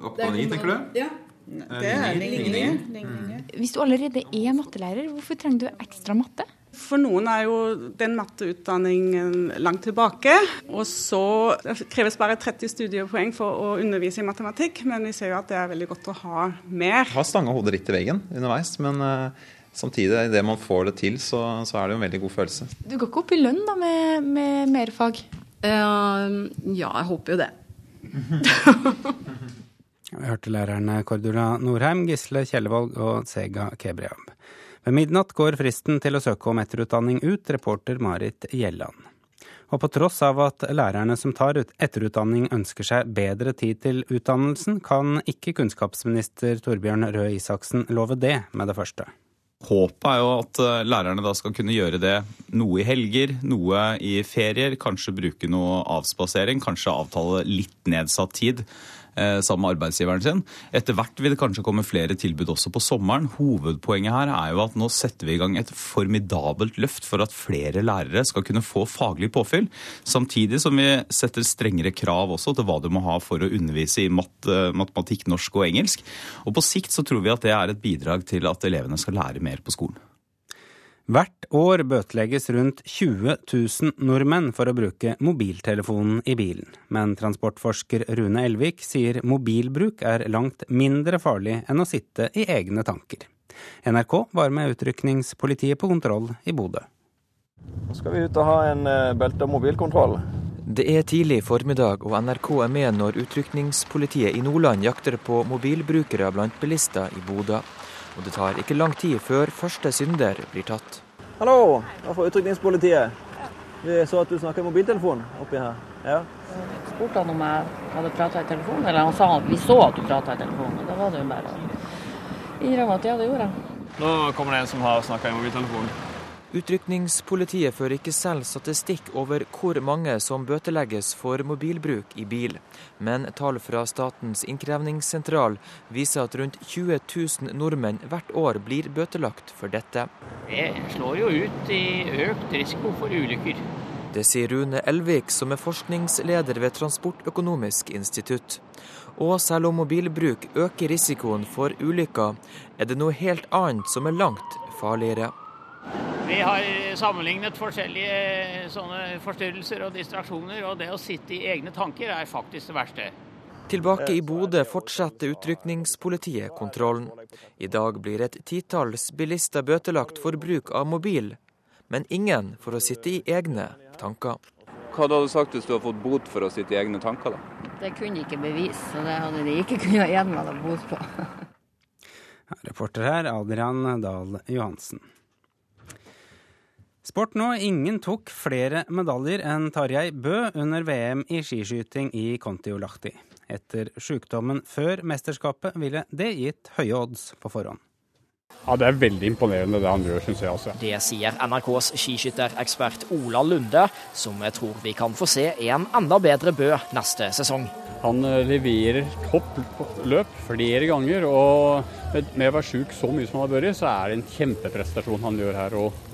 Oppgave ni, tenker du? Ja. Det er ligninger. Hvis du allerede er mattelærer, hvorfor trenger du ekstra matte? For noen er jo den matteutdanningen langt tilbake. Og så det kreves bare 30 studiepoeng for å undervise i matematikk, men vi ser jo at det er veldig godt å ha mer. Jeg Har stanga hodet litt i veggen underveis, men uh, samtidig, idet man får det til, så, så er det jo en veldig god følelse. Du går ikke opp i lønn da med, med mer fag? Uh, ja, jeg håper jo det. Vi hørte lærerne Cordula Norheim, Gisle Kjellevold og Sega Kebriab. Ved midnatt går fristen til å søke om etterutdanning ut, reporter Marit Gjelland. Og på tross av at lærerne som tar etterutdanning ønsker seg bedre tid til utdannelsen, kan ikke kunnskapsminister Torbjørn Røe Isaksen love det med det første. Håpet er jo at eh, lærerne da skal kunne gjøre det noe i helger, noe i ferier, kanskje bruke noe avspasering, kanskje avtale litt nedsatt tid sammen med arbeidsgiveren sin. Etter hvert vil det kanskje komme flere tilbud også på sommeren. Hovedpoenget her er jo at nå setter vi i gang et formidabelt løft for at flere lærere skal kunne få faglig påfyll, samtidig som vi setter strengere krav også til hva du må ha for å undervise i mat, eh, matematikk, norsk og engelsk. Og på sikt så tror vi at det er et bidrag til at elevene skal lære mer på skolen. Hvert år bøtelegges rundt 20 000 nordmenn for å bruke mobiltelefonen i bilen. Men transportforsker Rune Elvik sier mobilbruk er langt mindre farlig enn å sitte i egne tanker. NRK var med utrykningspolitiet på kontroll i Bodø. Nå skal vi ut og ha en eh, belte- og mobilkontroll. Det er tidlig formiddag, og NRK er med når utrykningspolitiet i Nordland jakter på mobilbrukere blant bilister i Bodø. Og det tar ikke lang tid før første synder blir tatt. Hallo, det er fra utrykningspolitiet. Vi så at du snakka i mobiltelefon oppi her. Ja. spurte han om jeg hadde prata i telefonen, eller han sa at vi så at du prata i telefonen. Da var det jo bare å innrømme at ja, det gjorde jeg. Nå kommer det en som har snakka i mobiltelefon. Utrykningspolitiet fører ikke selv statistikk over hvor mange som bøtelegges for mobilbruk i bil, men tall fra Statens innkrevingssentral viser at rundt 20 000 nordmenn hvert år blir bøtelagt for dette. Det slår jo ut i økt risiko for ulykker. Det sier Rune Elvik, som er forskningsleder ved Transportøkonomisk institutt. Og selv om mobilbruk øker risikoen for ulykker, er det noe helt annet som er langt farligere. Vi har sammenlignet forskjellige sånne forstyrrelser og distraksjoner, og det å sitte i egne tanker er faktisk det verste. Tilbake i Bodø fortsetter utrykningspolitiet kontrollen. I dag blir et titalls bilister bøtelagt for bruk av mobil, men ingen for å sitte i egne tanker. Hva hadde du sagt hvis du hadde fått bot for å sitte i egne tanker? da? Det kunne ikke bevise, så det hadde de ikke kunnet igjen meg bot på. Reporter her, Adrian Dahl Johansen. Sport nå. Ingen tok flere medaljer enn Tarjei Bø under VM i skiskyting i Kontiolahti. Etter sykdommen før mesterskapet ville det gitt høye odds på forhånd. Ja, Det er veldig imponerende det han gjør, syns jeg. også. Det sier NRKs skiskytterekspert Ola Lunde, som jeg tror vi kan få se en enda bedre Bø neste sesong. Han eh, leverer topp løp flere ganger, og med å være sjuk så mye som han har vært, så er det en kjempeprestasjon han gjør her. Og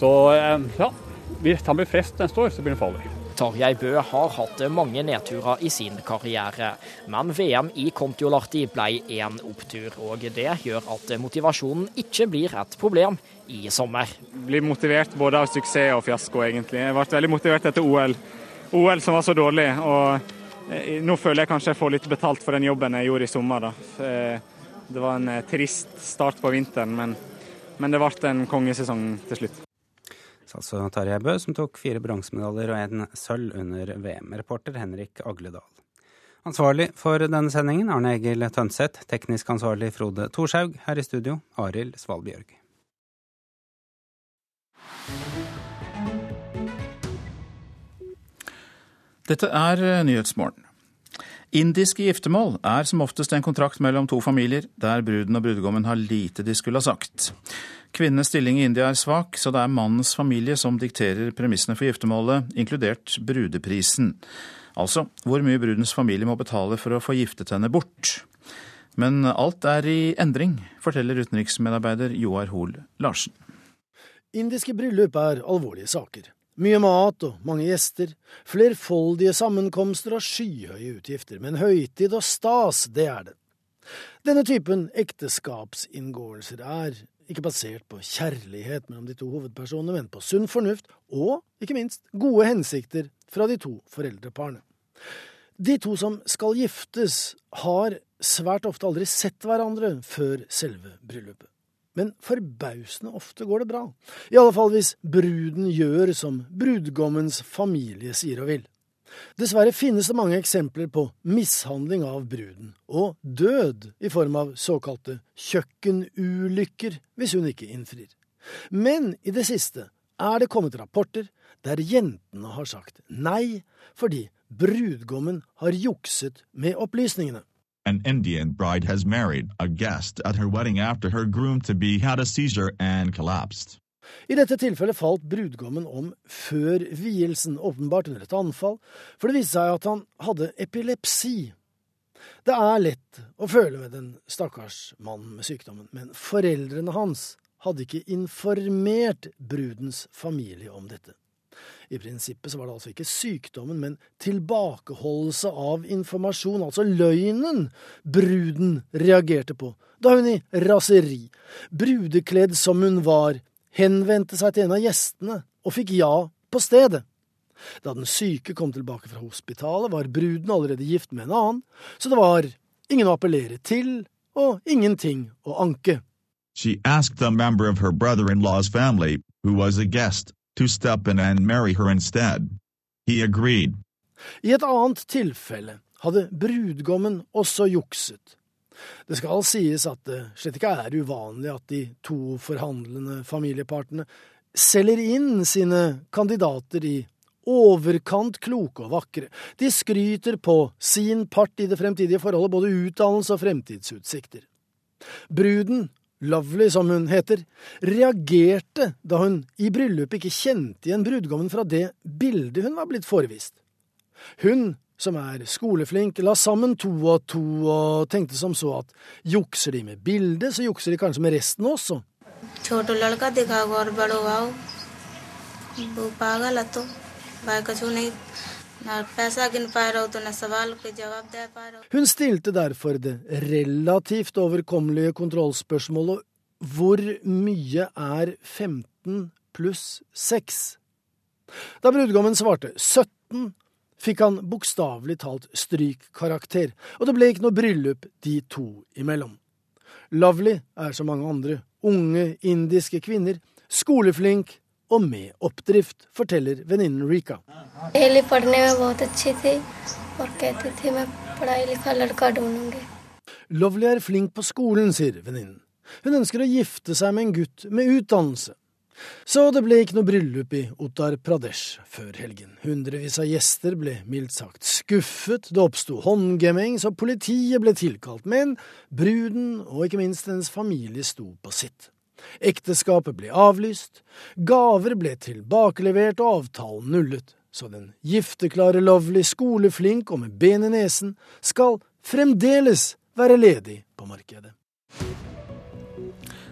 så eh, ja, hvis han blir frest neste år, så blir han farlig. Tarjei Bø har hatt mange nedturer i sin karriere, men VM i Kontiolahti ble en opptur. og Det gjør at motivasjonen ikke blir et problem i sommer. Blir motivert både av suksess og fiasko, egentlig. Jeg ble veldig motivert etter OL. OL som var så dårlig. og eh, Nå føler jeg kanskje jeg får litt betalt for den jobben jeg gjorde i sommer. Da. Eh, det var en trist start på vinteren, men, men det ble en kongesesong til slutt altså Tarjei Bø, som tok fire bronsemedaljer og en sølv under VM. Reporter Henrik Agledal. Ansvarlig for denne sendingen Arne Egil Tønseth. Teknisk ansvarlig Frode Thorshaug. Her i studio Arild Svalbjørg. Dette er eh, Nyhetsmorgen. Indiske giftermål er som oftest en kontrakt mellom to familier, der bruden og brudgommen har lite de skulle ha sagt. Kvinnenes stilling i India er svak, så det er mannens familie som dikterer premissene for giftermålet, inkludert brudeprisen. Altså hvor mye brudens familie må betale for å få giftet henne bort. Men alt er i endring, forteller utenriksmedarbeider Joar Hoel Larsen. Indiske bryllup er alvorlige saker. Mye mat og mange gjester, flerfoldige sammenkomster og skyhøye utgifter. Men høytid og stas, det er det. Denne typen ekteskapsinngåelser er ikke basert på kjærlighet mellom de to hovedpersonene, men på sunn fornuft og, ikke minst, gode hensikter fra de to foreldreparene. De to som skal giftes, har svært ofte aldri sett hverandre før selve bryllupet. Men forbausende ofte går det bra, i alle fall hvis bruden gjør som brudgommens familie sier og vil. Dessverre finnes det mange eksempler på mishandling av bruden, og død i form av såkalte kjøkkenulykker hvis hun ikke innfrir. Men i det siste er det kommet rapporter der jentene har sagt nei fordi brudgommen har jukset med opplysningene. An Indian bride has married a guest at her wedding after her groom-to-be had a seizure and collapsed. I dette tilfellet falt brudgommen om før vielsen, åpenbart under et anfall, for det viste seg at han hadde epilepsi. Det er lett å føle med den stakkars mannen med sykdommen, men foreldrene hans hadde ikke informert brudens familie om dette. I prinsippet så var det altså ikke sykdommen, men tilbakeholdelse av informasjon, altså løgnen, bruden reagerte på, da hun i raseri, brudekledd som hun var, henvendte seg til en av gjestene og fikk ja på stedet. Da den syke kom tilbake fra hospitalet, var bruden allerede gift med en annen, så det var ingen å appellere til og ingenting å anke. She asked a member of her brother-in-law's family, who was a guest, to step in and marry her instead. He agreed. I et annet tilfelle hadde brudgommen også jukset. Det skal sies at det slett ikke er uvanlig at de to forhandlende familiepartene selger inn sine kandidater i overkant kloke og vakre. De skryter på sin part i det fremtidige forholdet, både utdannelse og fremtidsutsikter. Bruden, Lovely som hun heter, reagerte da hun i bryllupet ikke kjente igjen brudgommen fra det bildet hun var blitt forevist. Hun som er skoleflink, la sammen to og to og tenkte som så at jukser de med bildet, så jukser de kanskje med resten også. Hun stilte derfor det relativt overkommelige kontrollspørsmålet hvor mye er 15 pluss 6? Da brudgommen svarte 17, fikk han bokstavelig talt strykkarakter, og det ble ikke noe bryllup de to imellom. Lovely er som mange andre unge indiske kvinner skoleflink og med oppdrift, forteller venninnen Rika. Lovely er flink på skolen, sier venninnen. Hun ønsker å gifte seg med en gutt med utdannelse. Så det ble ikke noe bryllup i Uttar Pradesh før helgen. Hundrevis av gjester ble mildt sagt skuffet, det oppsto håndgemming, så politiet ble tilkalt, men bruden og ikke minst hennes familie sto på sitt. Ekteskapet ble avlyst, gaver ble tilbakelevert og avtalen nullet, så den gifteklare Lovely, skoleflink og med ben i nesen, skal fremdeles være ledig på markedet.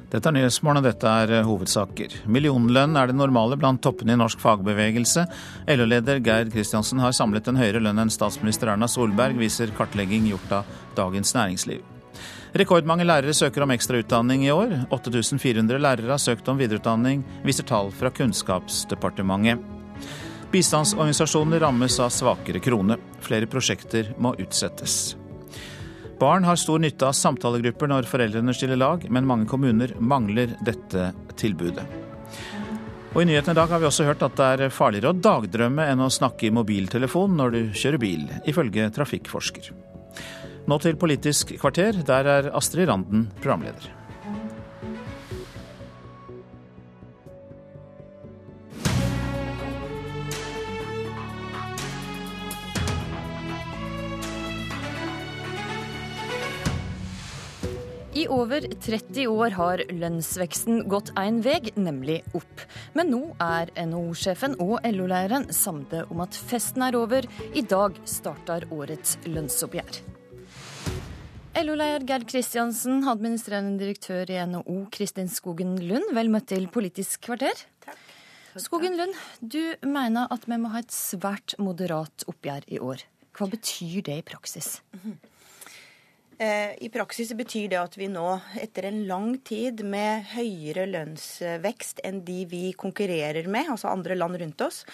Dette er Nyhetsmorgen, og dette er eh, hovedsaker. Millionlønn er det normale blant toppene i norsk fagbevegelse. LO-leder Geir Kristiansen har samlet en høyere lønn enn statsminister Erna Solberg, viser kartlegging gjort av Dagens Næringsliv. Rekordmange lærere søker om ekstra utdanning i år. 8400 lærere har søkt om videreutdanning, viser tall fra Kunnskapsdepartementet. Bistandsorganisasjoner rammes av svakere krone. Flere prosjekter må utsettes. Barn har stor nytte av samtalegrupper når foreldrene stiller lag, men mange kommuner mangler dette tilbudet. Og I nyhetene i dag har vi også hørt at det er farligere å dagdrømme enn å snakke i mobiltelefon når du kjører bil, ifølge trafikkforsker. Nå til Politisk kvarter. Der er Astrid Randen programleder. I over 30 år har lønnsveksten gått én vei, nemlig opp. Men nå er NHO-sjefen og LO-leiren samde om at festen er over. I dag starter årets lønnsoppgjør. LO-leder Gerd Kristiansen, administrerende direktør i NHO Kristin Skogen Lund, vel møtt til Politisk kvarter. Takk. Skogen Lund, du mener at vi må ha et svært moderat oppgjør i år. Hva betyr det i praksis? Eh, I praksis betyr det at vi nå, etter en lang tid med høyere lønnsvekst enn de vi konkurrerer med, altså andre land rundt oss,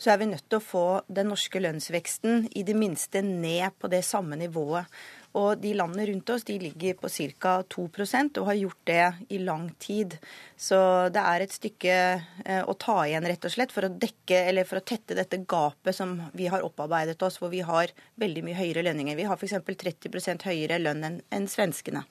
så er vi nødt til å få den norske lønnsveksten i det minste ned på det samme nivået. Og de landene rundt oss de ligger på ca. 2% og har gjort det i lang tid. Så det er et stykke eh, å ta igjen, rett og slett, for å dekke for å tette dette gapet som vi har opparbeidet oss, hvor vi har veldig mye høyere lønninger. Vi har f.eks. 30 høyere lønn enn en svenskene.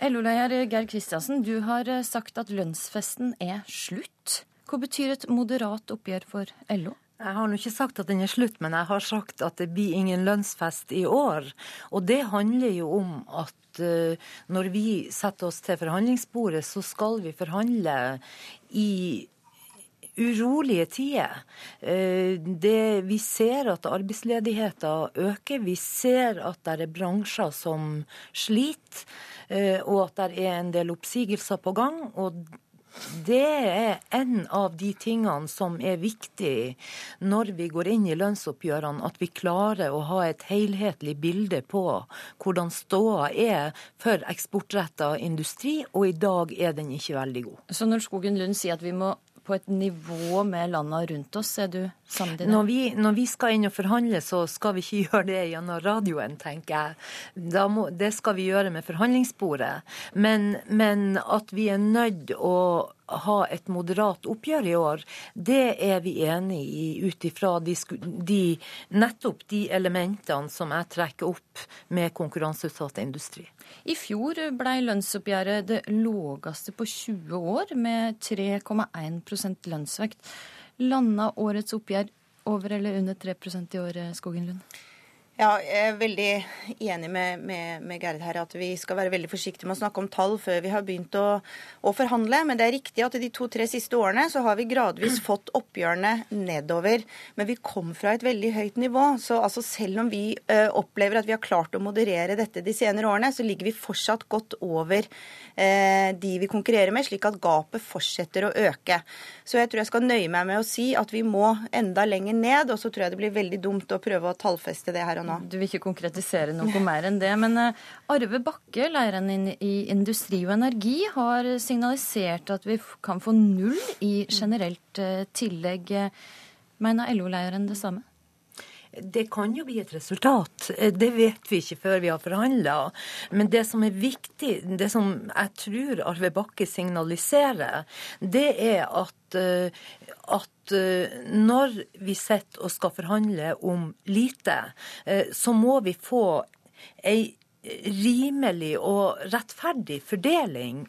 LO-leder Geir Kristiansen, du har eh, sagt at lønnsfesten er slutt. Hva betyr et moderat oppgjør for LO? Jeg har nå ikke sagt at den er slutt, men jeg har sagt at det blir ingen lønnsfest i år. Og det handler jo om at uh, når vi setter oss til forhandlingsbordet, så skal vi forhandle i urolige tider. Uh, det, vi ser at arbeidsledigheten øker. Vi ser at det er bransjer som sliter, uh, og at det er en del oppsigelser på gang. og det er en av de tingene som er viktig når vi går inn i lønnsoppgjørene, at vi klarer å ha et helhetlig bilde på hvordan ståa er for eksportretta industri, og i dag er den ikke veldig god. Så når Skogen Lund sier at vi må på et nivå med landene rundt oss, er du sammen Når vi, når vi skal inn og forhandle, så skal vi ikke gjøre det gjennom radioen, tenker jeg. Må, det skal vi gjøre med forhandlingsbordet. Men, men at vi er nødt å ha et moderat oppgjør i år, det er vi enig i ut ifra nettopp de elementene som jeg trekker opp med konkurranseutsatt industri. I fjor ble lønnsoppgjøret det lågeste på 20 år, med 3,1% lønnsvekt. Landa årets oppgjør over eller under 3% i år, Skogen Lund? Ja, jeg er veldig enig med, med, med, Gerd her at vi skal være veldig forsiktige med å snakke om tall før vi har begynt å, å forhandle. Men det er riktig at de to-tre siste årene så har vi gradvis fått oppgjørene nedover. Men vi kom fra et veldig høyt nivå. Så altså, selv om vi ø, opplever at vi har klart å moderere dette de senere årene, så ligger vi fortsatt godt over ø, de vi konkurrerer med, slik at gapet fortsetter å øke. Så jeg tror jeg skal nøye meg med å si at vi må enda lenger ned. Og så tror jeg det blir veldig dumt å prøve å tallfeste det her og nå. Du vil ikke konkretisere noe mer enn det. Men uh, Arve Bakke, lederen i Industri og Energi, har signalisert at vi kan få null i generelt uh, tillegg. Mener LO-lederen det samme? Det kan jo bli et resultat. Det vet vi ikke før vi har forhandla. Men det som er viktig, det som jeg tror Arve Bakke signaliserer, det er at, eh, at eh, når vi sitter og skal forhandle om lite, eh, så må vi få ei rimelig og rettferdig fordeling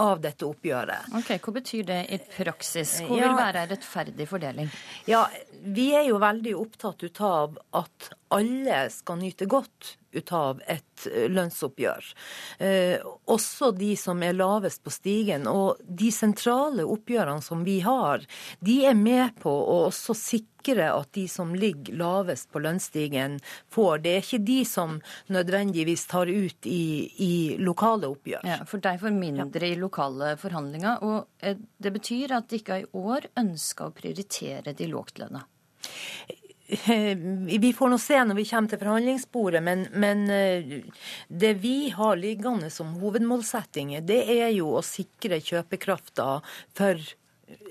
av dette oppgjøret. Ok, Hva betyr det i praksis? Hva vil være rettferdig fordeling? Ja, Vi er jo veldig opptatt ut av at alle skal nyte godt ut av et eh, lønnsoppgjør. Eh, også de som er lavest på stigen. Og de sentrale oppgjørene som vi har, de er med på å også sikre at de som ligger lavest på lønnsstigen, får. Det er ikke de som nødvendigvis tar ut i, i lokale oppgjør. Ja, For de får mindre i lokale forhandlinger. Og eh, det betyr at de ikke i år ønsker å prioritere de lågtlønna. Vi får nå se når vi kommer til forhandlingsbordet, men, men, det vi har liggende som hovedmålsettinger, det er jo å sikre kjøpekrafta for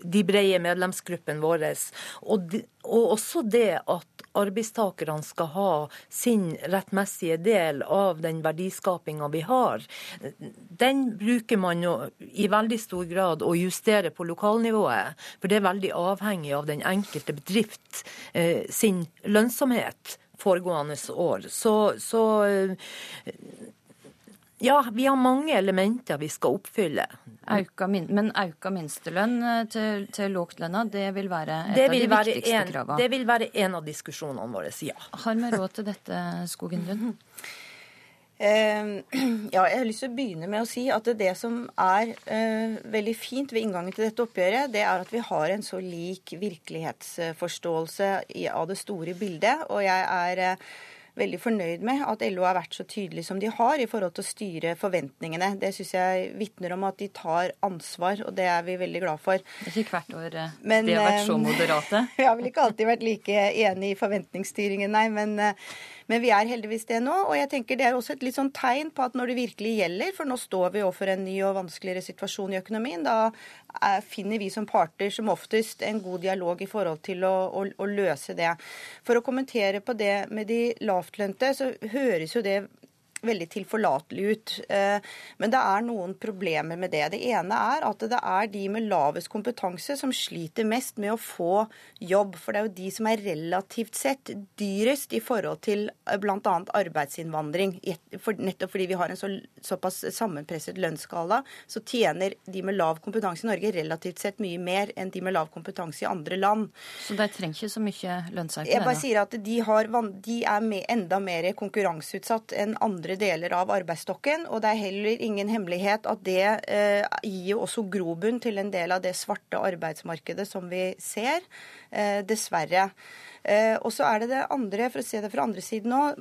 de brede medlemsgruppene våre. Og, og også det at arbeidstakerne skal ha sin rettmessige del av den verdiskapinga vi har, den bruker man jo i veldig stor grad å justere på lokalnivået. For det er veldig avhengig av den enkelte bedrift eh, sin lønnsomhet foregående år. Så, så ja, vi har mange elementer vi skal oppfylle. Auka min, men auka minstelønn eh, til, til lågtlønna, det vil være et av de viktigste en, kravene? Det vil være en av diskusjonene våre, ja. Har vi råd til dette, Skogen Lund? Uh, ja, jeg har lyst til å begynne med å si at det som er uh, veldig fint ved inngangen til dette oppgjøret, det er at vi har en så lik virkelighetsforståelse av det store bildet. Og jeg er uh, veldig fornøyd med at LO har vært så tydelig som de har i forhold til å styre forventningene. Det syns jeg vitner om at de tar ansvar, og det er vi veldig glad for. Det er ikke hvert år eh, men, de har vært så eh, moderate? Vi har vel ikke alltid vært like enig i forventningsstyringen, nei. men eh, men vi er heldigvis det nå. Og jeg tenker det er også et litt sånn tegn på at når det virkelig gjelder, for nå står vi overfor en ny og vanskeligere situasjon i økonomien, da finner vi som parter som oftest en god dialog i forhold til å, å, å løse det. For å kommentere på det med de lavtlønte, så høres jo det veldig tilforlatelig ut. Eh, men det er noen problemer med det. Det ene er at det er de med lavest kompetanse som sliter mest med å få jobb. For det er jo de som er relativt sett dyrest i forhold til eh, bl.a. arbeidsinnvandring. Nettopp fordi vi har en så, såpass sammenpresset lønnsskala, så tjener de med lav kompetanse i Norge relativt sett mye mer enn de med lav kompetanse i andre land. Så de trenger ikke så mye lønnsøkning? Jeg bare sier at de, har, de er enda mer konkurranseutsatt enn andre andre deler av arbeidsstokken. Og det er heller ingen hemmelighet at det eh, gir jo også grobunn til en del av det svarte arbeidsmarkedet som vi ser, eh, dessverre. Eh, og så er det det andre, for å se det fra andre siden òg,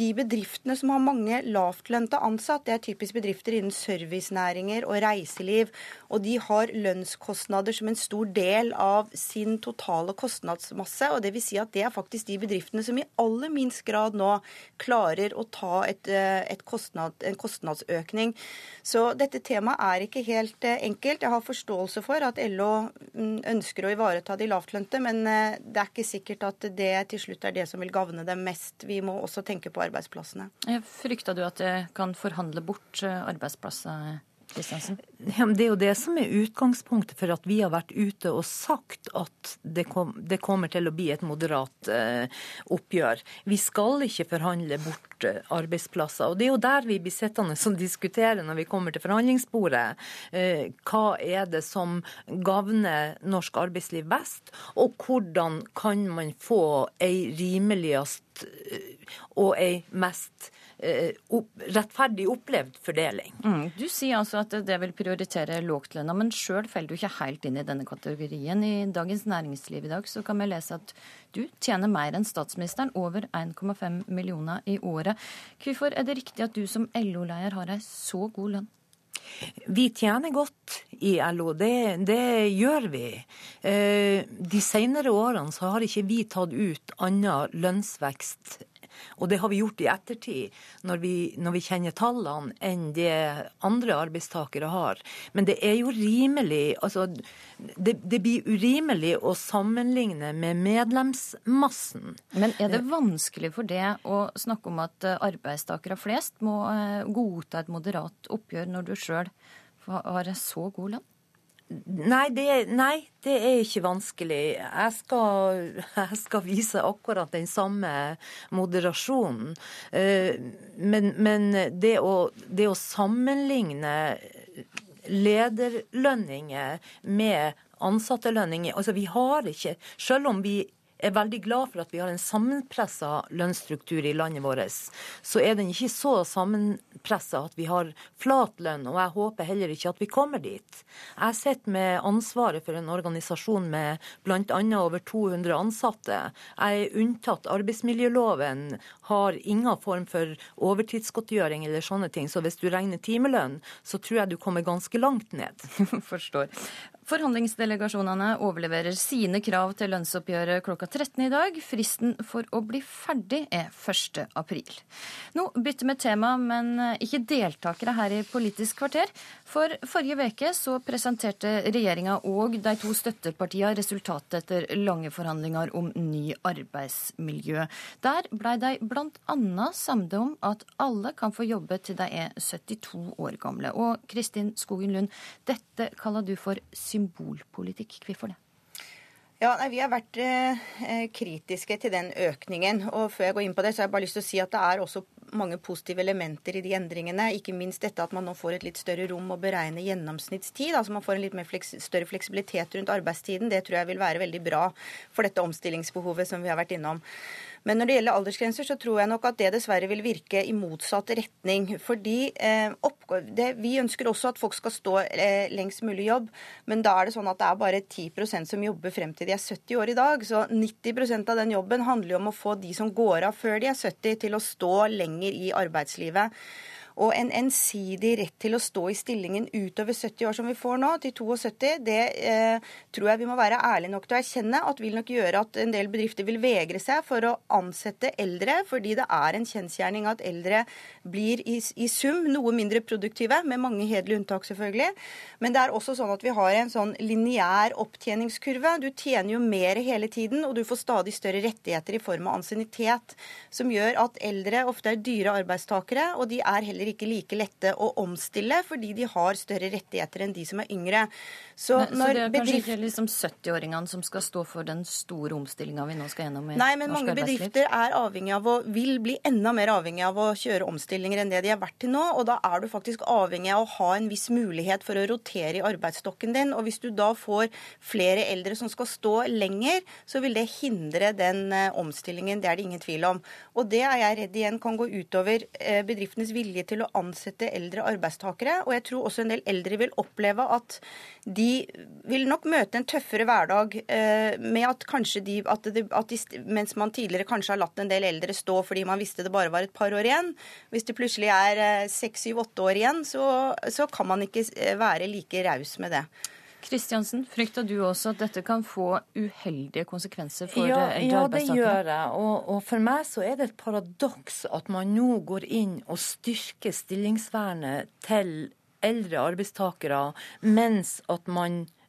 de bedriftene som har mange lavtlønte ansatt, det er typisk bedrifter innen servicenæringer og reiseliv. Og de har lønnskostnader som en stor del av sin totale kostnadsmasse. Og det vil si at det er faktisk de bedriftene som i aller minst grad nå klarer å ta et, eh, kostnad, en kostnadsøkning. Så dette temaet er ikke helt eh, enkelt. Jeg har forståelse for at LO mm, ønsker å ivareta de lavtlønte, men det er ikke sikkert at det til slutt er det som vil gagne dem mest. Vi må også tenke på arbeidsplassene. Frykter du at det kan forhandle bort eh, arbeidsplasser? Det er jo det som er utgangspunktet for at vi har vært ute og sagt at det, kom, det kommer til å bli et moderat eh, oppgjør. Vi skal ikke forhandle bort eh, arbeidsplasser. Og det er jo der vi blir sittende og diskutere når vi kommer til forhandlingsbordet. Eh, hva er det som gagner norsk arbeidsliv best, og hvordan kan man få ei rimeligst eh, og ei mest rettferdig opplevd fordeling. Mm. Du sier altså at det vil prioritere lågtlønna, men sjøl faller du ikke helt inn i denne kategorien. I Dagens Næringsliv i dag så kan vi lese at du tjener mer enn statsministeren, over 1,5 millioner i året. Hvorfor er det riktig at du som LO-leder har ei så god lønn? Vi tjener godt i LO, det, det gjør vi. Eh, de senere årene så har ikke vi tatt ut annen lønnsvekst og det har vi gjort i ettertid, når vi, når vi kjenner tallene, enn det andre arbeidstakere har. Men det er jo rimelig altså det, det blir urimelig å sammenligne med medlemsmassen. Men er det vanskelig for det å snakke om at arbeidstakere flest må eh, godta et moderat oppgjør, når du sjøl har så god lønn? Nei det, nei, det, er ikke vanskelig. Jeg skal, jeg skal, vise akkurat den samme moderasjonen. Eh, men, men det, å, det, å, sammenligne lederlønninger med ansattelønninger. Altså, vi har ikke, selv om vi er veldig glad for at vi har en sammenpressa lønnsstruktur i landet vårt, så er den ikke så sammenpressa at vi har flat lønn, og jeg håper heller ikke at vi kommer dit. Jeg sitter med ansvaret for en organisasjon med bl.a. over 200 ansatte. Jeg er unntatt arbeidsmiljøloven, har ingen form for overtidsgodtgjøring eller sånne ting, så hvis du regner timelønn, så tror jeg du kommer ganske langt ned. Forstår. Forhandlingsdelegasjonene overleverer sine krav til lønnsoppgjøret klokka 13 i dag. Fristen for å bli ferdig er 1. april. Nå bytter vi tema, men ikke deltakere her i Politisk kvarter. For forrige uke så presenterte regjeringa og de to støttepartiene resultatet etter lange forhandlinger om ny arbeidsmiljø. Der blei de bl.a. samde om at alle kan få jobbe til de er 72 år gamle. Og Kristin Skogen Lund, dette kaller du for symbolpolitikk symbolpolitikk. Hvorfor det? Ja, nei, Vi har vært eh, kritiske til den økningen. og Før jeg går inn på det, så har jeg bare lyst til å si at det er også mange positive elementer i de endringene. Ikke minst dette at man nå får et litt større rom å beregne gjennomsnittstid. altså Man får en litt fleks større fleksibilitet rundt arbeidstiden. Det tror jeg vil være veldig bra for dette omstillingsbehovet som vi har vært innom. Men når det gjelder aldersgrenser, så tror jeg nok at det dessverre vil virke i motsatt retning. Fordi eh, det, Vi ønsker også at folk skal stå eh, lengst mulig jobb, men da er det sånn at det er bare 10% som jobber frem til de er 70 år i dag. Så 90% av den jobben handler jo om å få de som går av før de er 70, til å stå lenger i arbeidslivet. Og en ensidig rett til å stå i stillingen utover 70 år som vi får nå, til 72, det eh, tror jeg vi må være ærlige nok til å erkjenne at vil nok gjøre at en del bedrifter vil vegre seg for å ansette eldre, fordi det er en kjensgjerning at eldre blir i, i sum noe mindre produktive, med mange hederlige unntak selvfølgelig. Men det er også sånn at vi har en sånn lineær opptjeningskurve. Du tjener jo mer hele tiden, og du får stadig større rettigheter i form av ansiennitet, som gjør at eldre ofte er dyre arbeidstakere, og de er heller ikke like lette å omstille, fordi de har større rettigheter enn de som er yngre. Så, men, så det er kanskje ikke liksom 70-åringene som skal stå for den store omstillinga vi nå skal gjennom i Nei, men mange bedrifter er avhengig av å, vil bli enda mer avhengig av å kjøre omstillinger enn det de har vært til nå. Og da er du faktisk avhengig av å ha en viss mulighet for å rotere i arbeidsstokken din. Og hvis du da får flere eldre som skal stå lenger, så vil det hindre den eh, omstillingen. Det er det ingen tvil om. Og det er jeg redd igjen kan gå utover eh, bedriftenes vilje til å ansette eldre arbeidstakere. Og jeg tror også en del eldre vil oppleve at de vil nok møte en tøffere hverdag eh, med at kanskje de, at de, at de, Mens man tidligere kanskje har latt en del eldre stå fordi man visste det bare var et par år igjen, hvis det plutselig er eh, seks, syv, åtte år igjen, så, så kan man ikke eh, være like raus med det. Kristiansen, frykter du også at dette kan få uheldige konsekvenser for ja, eldre ja, arbeidstakere? Ja, det gjør jeg. Og, og, for meg så er det et paradoks at man nå går inn og styrker stillingsvernet til eldre arbeidstakere, mens at man eh,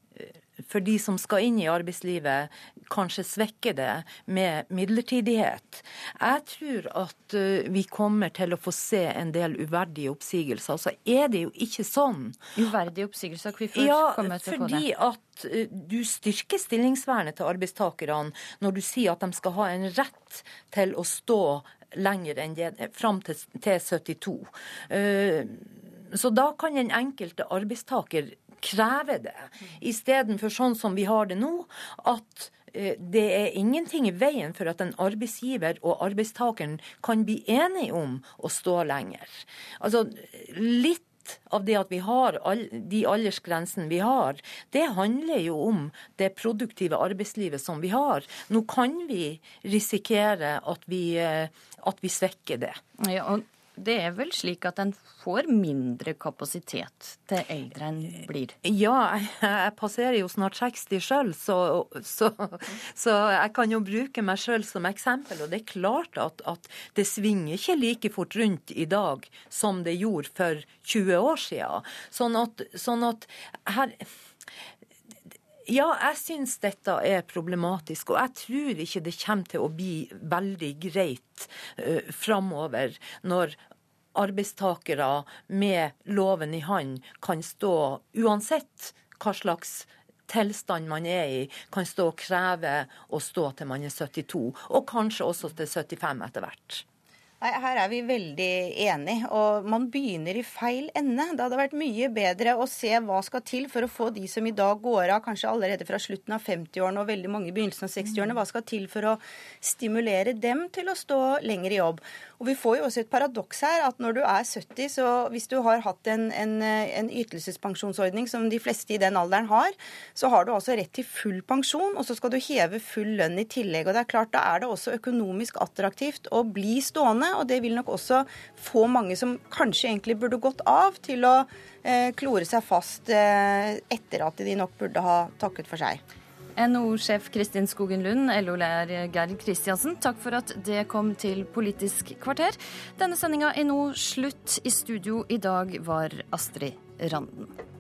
for de som skal inn i arbeidslivet, kanskje svekker det med midlertidighet. Jeg tror at eh, vi kommer til å få se en del uverdige oppsigelser. Så er det jo ikke sånn. Uverdige oppsigelser? Hvorfor ja, kommer til å få det? Fordi at eh, du styrker stillingsvernet til arbeidstakerne når du sier at de skal ha en rett til å stå lenger enn det, fram til, til 72. Uh, så da kan den enkelte arbeidstaker kreve det, istedenfor sånn som vi har det nå, at eh, det er ingenting i veien for at en arbeidsgiver og arbeidstakeren kan bli enige om å stå lenger. Altså, litt av det at vi har de aldersgrensene vi har, det handler jo om det produktive arbeidslivet som vi har. Nå kan vi risikere at vi, eh, at vi svekker det. Ja, og det er vel slik at en får mindre kapasitet til eldre en blir? Ja, jeg passerer jo snart 60 sjøl, så, så, så, jeg kan jo bruke meg sjøl som eksempel. Og det er klart at, at, det svinger ikke like fort rundt i dag som det gjorde for 20 år siden. Sånn at, sånn at her ja, jeg syns dette er problematisk, og jeg tror ikke det kommer til å bli veldig greit uh, framover når arbeidstakere med loven i hånd kan stå, uansett hva slags tilstand man er i, kan stå og kreve å stå til man er 72, og kanskje også til 75 etter hvert. Nei, Her er vi veldig enige, og man begynner i feil ende. Det hadde vært mye bedre å se hva skal til for å få de som i dag går av, kanskje allerede fra slutten av 50-årene og veldig mange i begynnelsen av 60-årene, hva skal til for å stimulere dem til å stå lenger i jobb. Og Vi får jo også et paradoks her, at når du er 70, så hvis du har hatt en, en, en ytelsespensjonsordning som de fleste i den alderen har, så har du altså rett til full pensjon, og så skal du heve full lønn i tillegg. Og det er klart, Da er det også økonomisk attraktivt å bli stående og det vil nok også få mange som kanskje egentlig burde gått av, til å eh, klore seg fast eh, etter at de nok burde ha takket for seg. NHO-sjef Kristin Skogen Lund, LO-lærer Geir Kristiansen, takk for at det kom til Politisk kvarter. Denne sendinga er nå slutt. I studio i dag var Astrid Randen.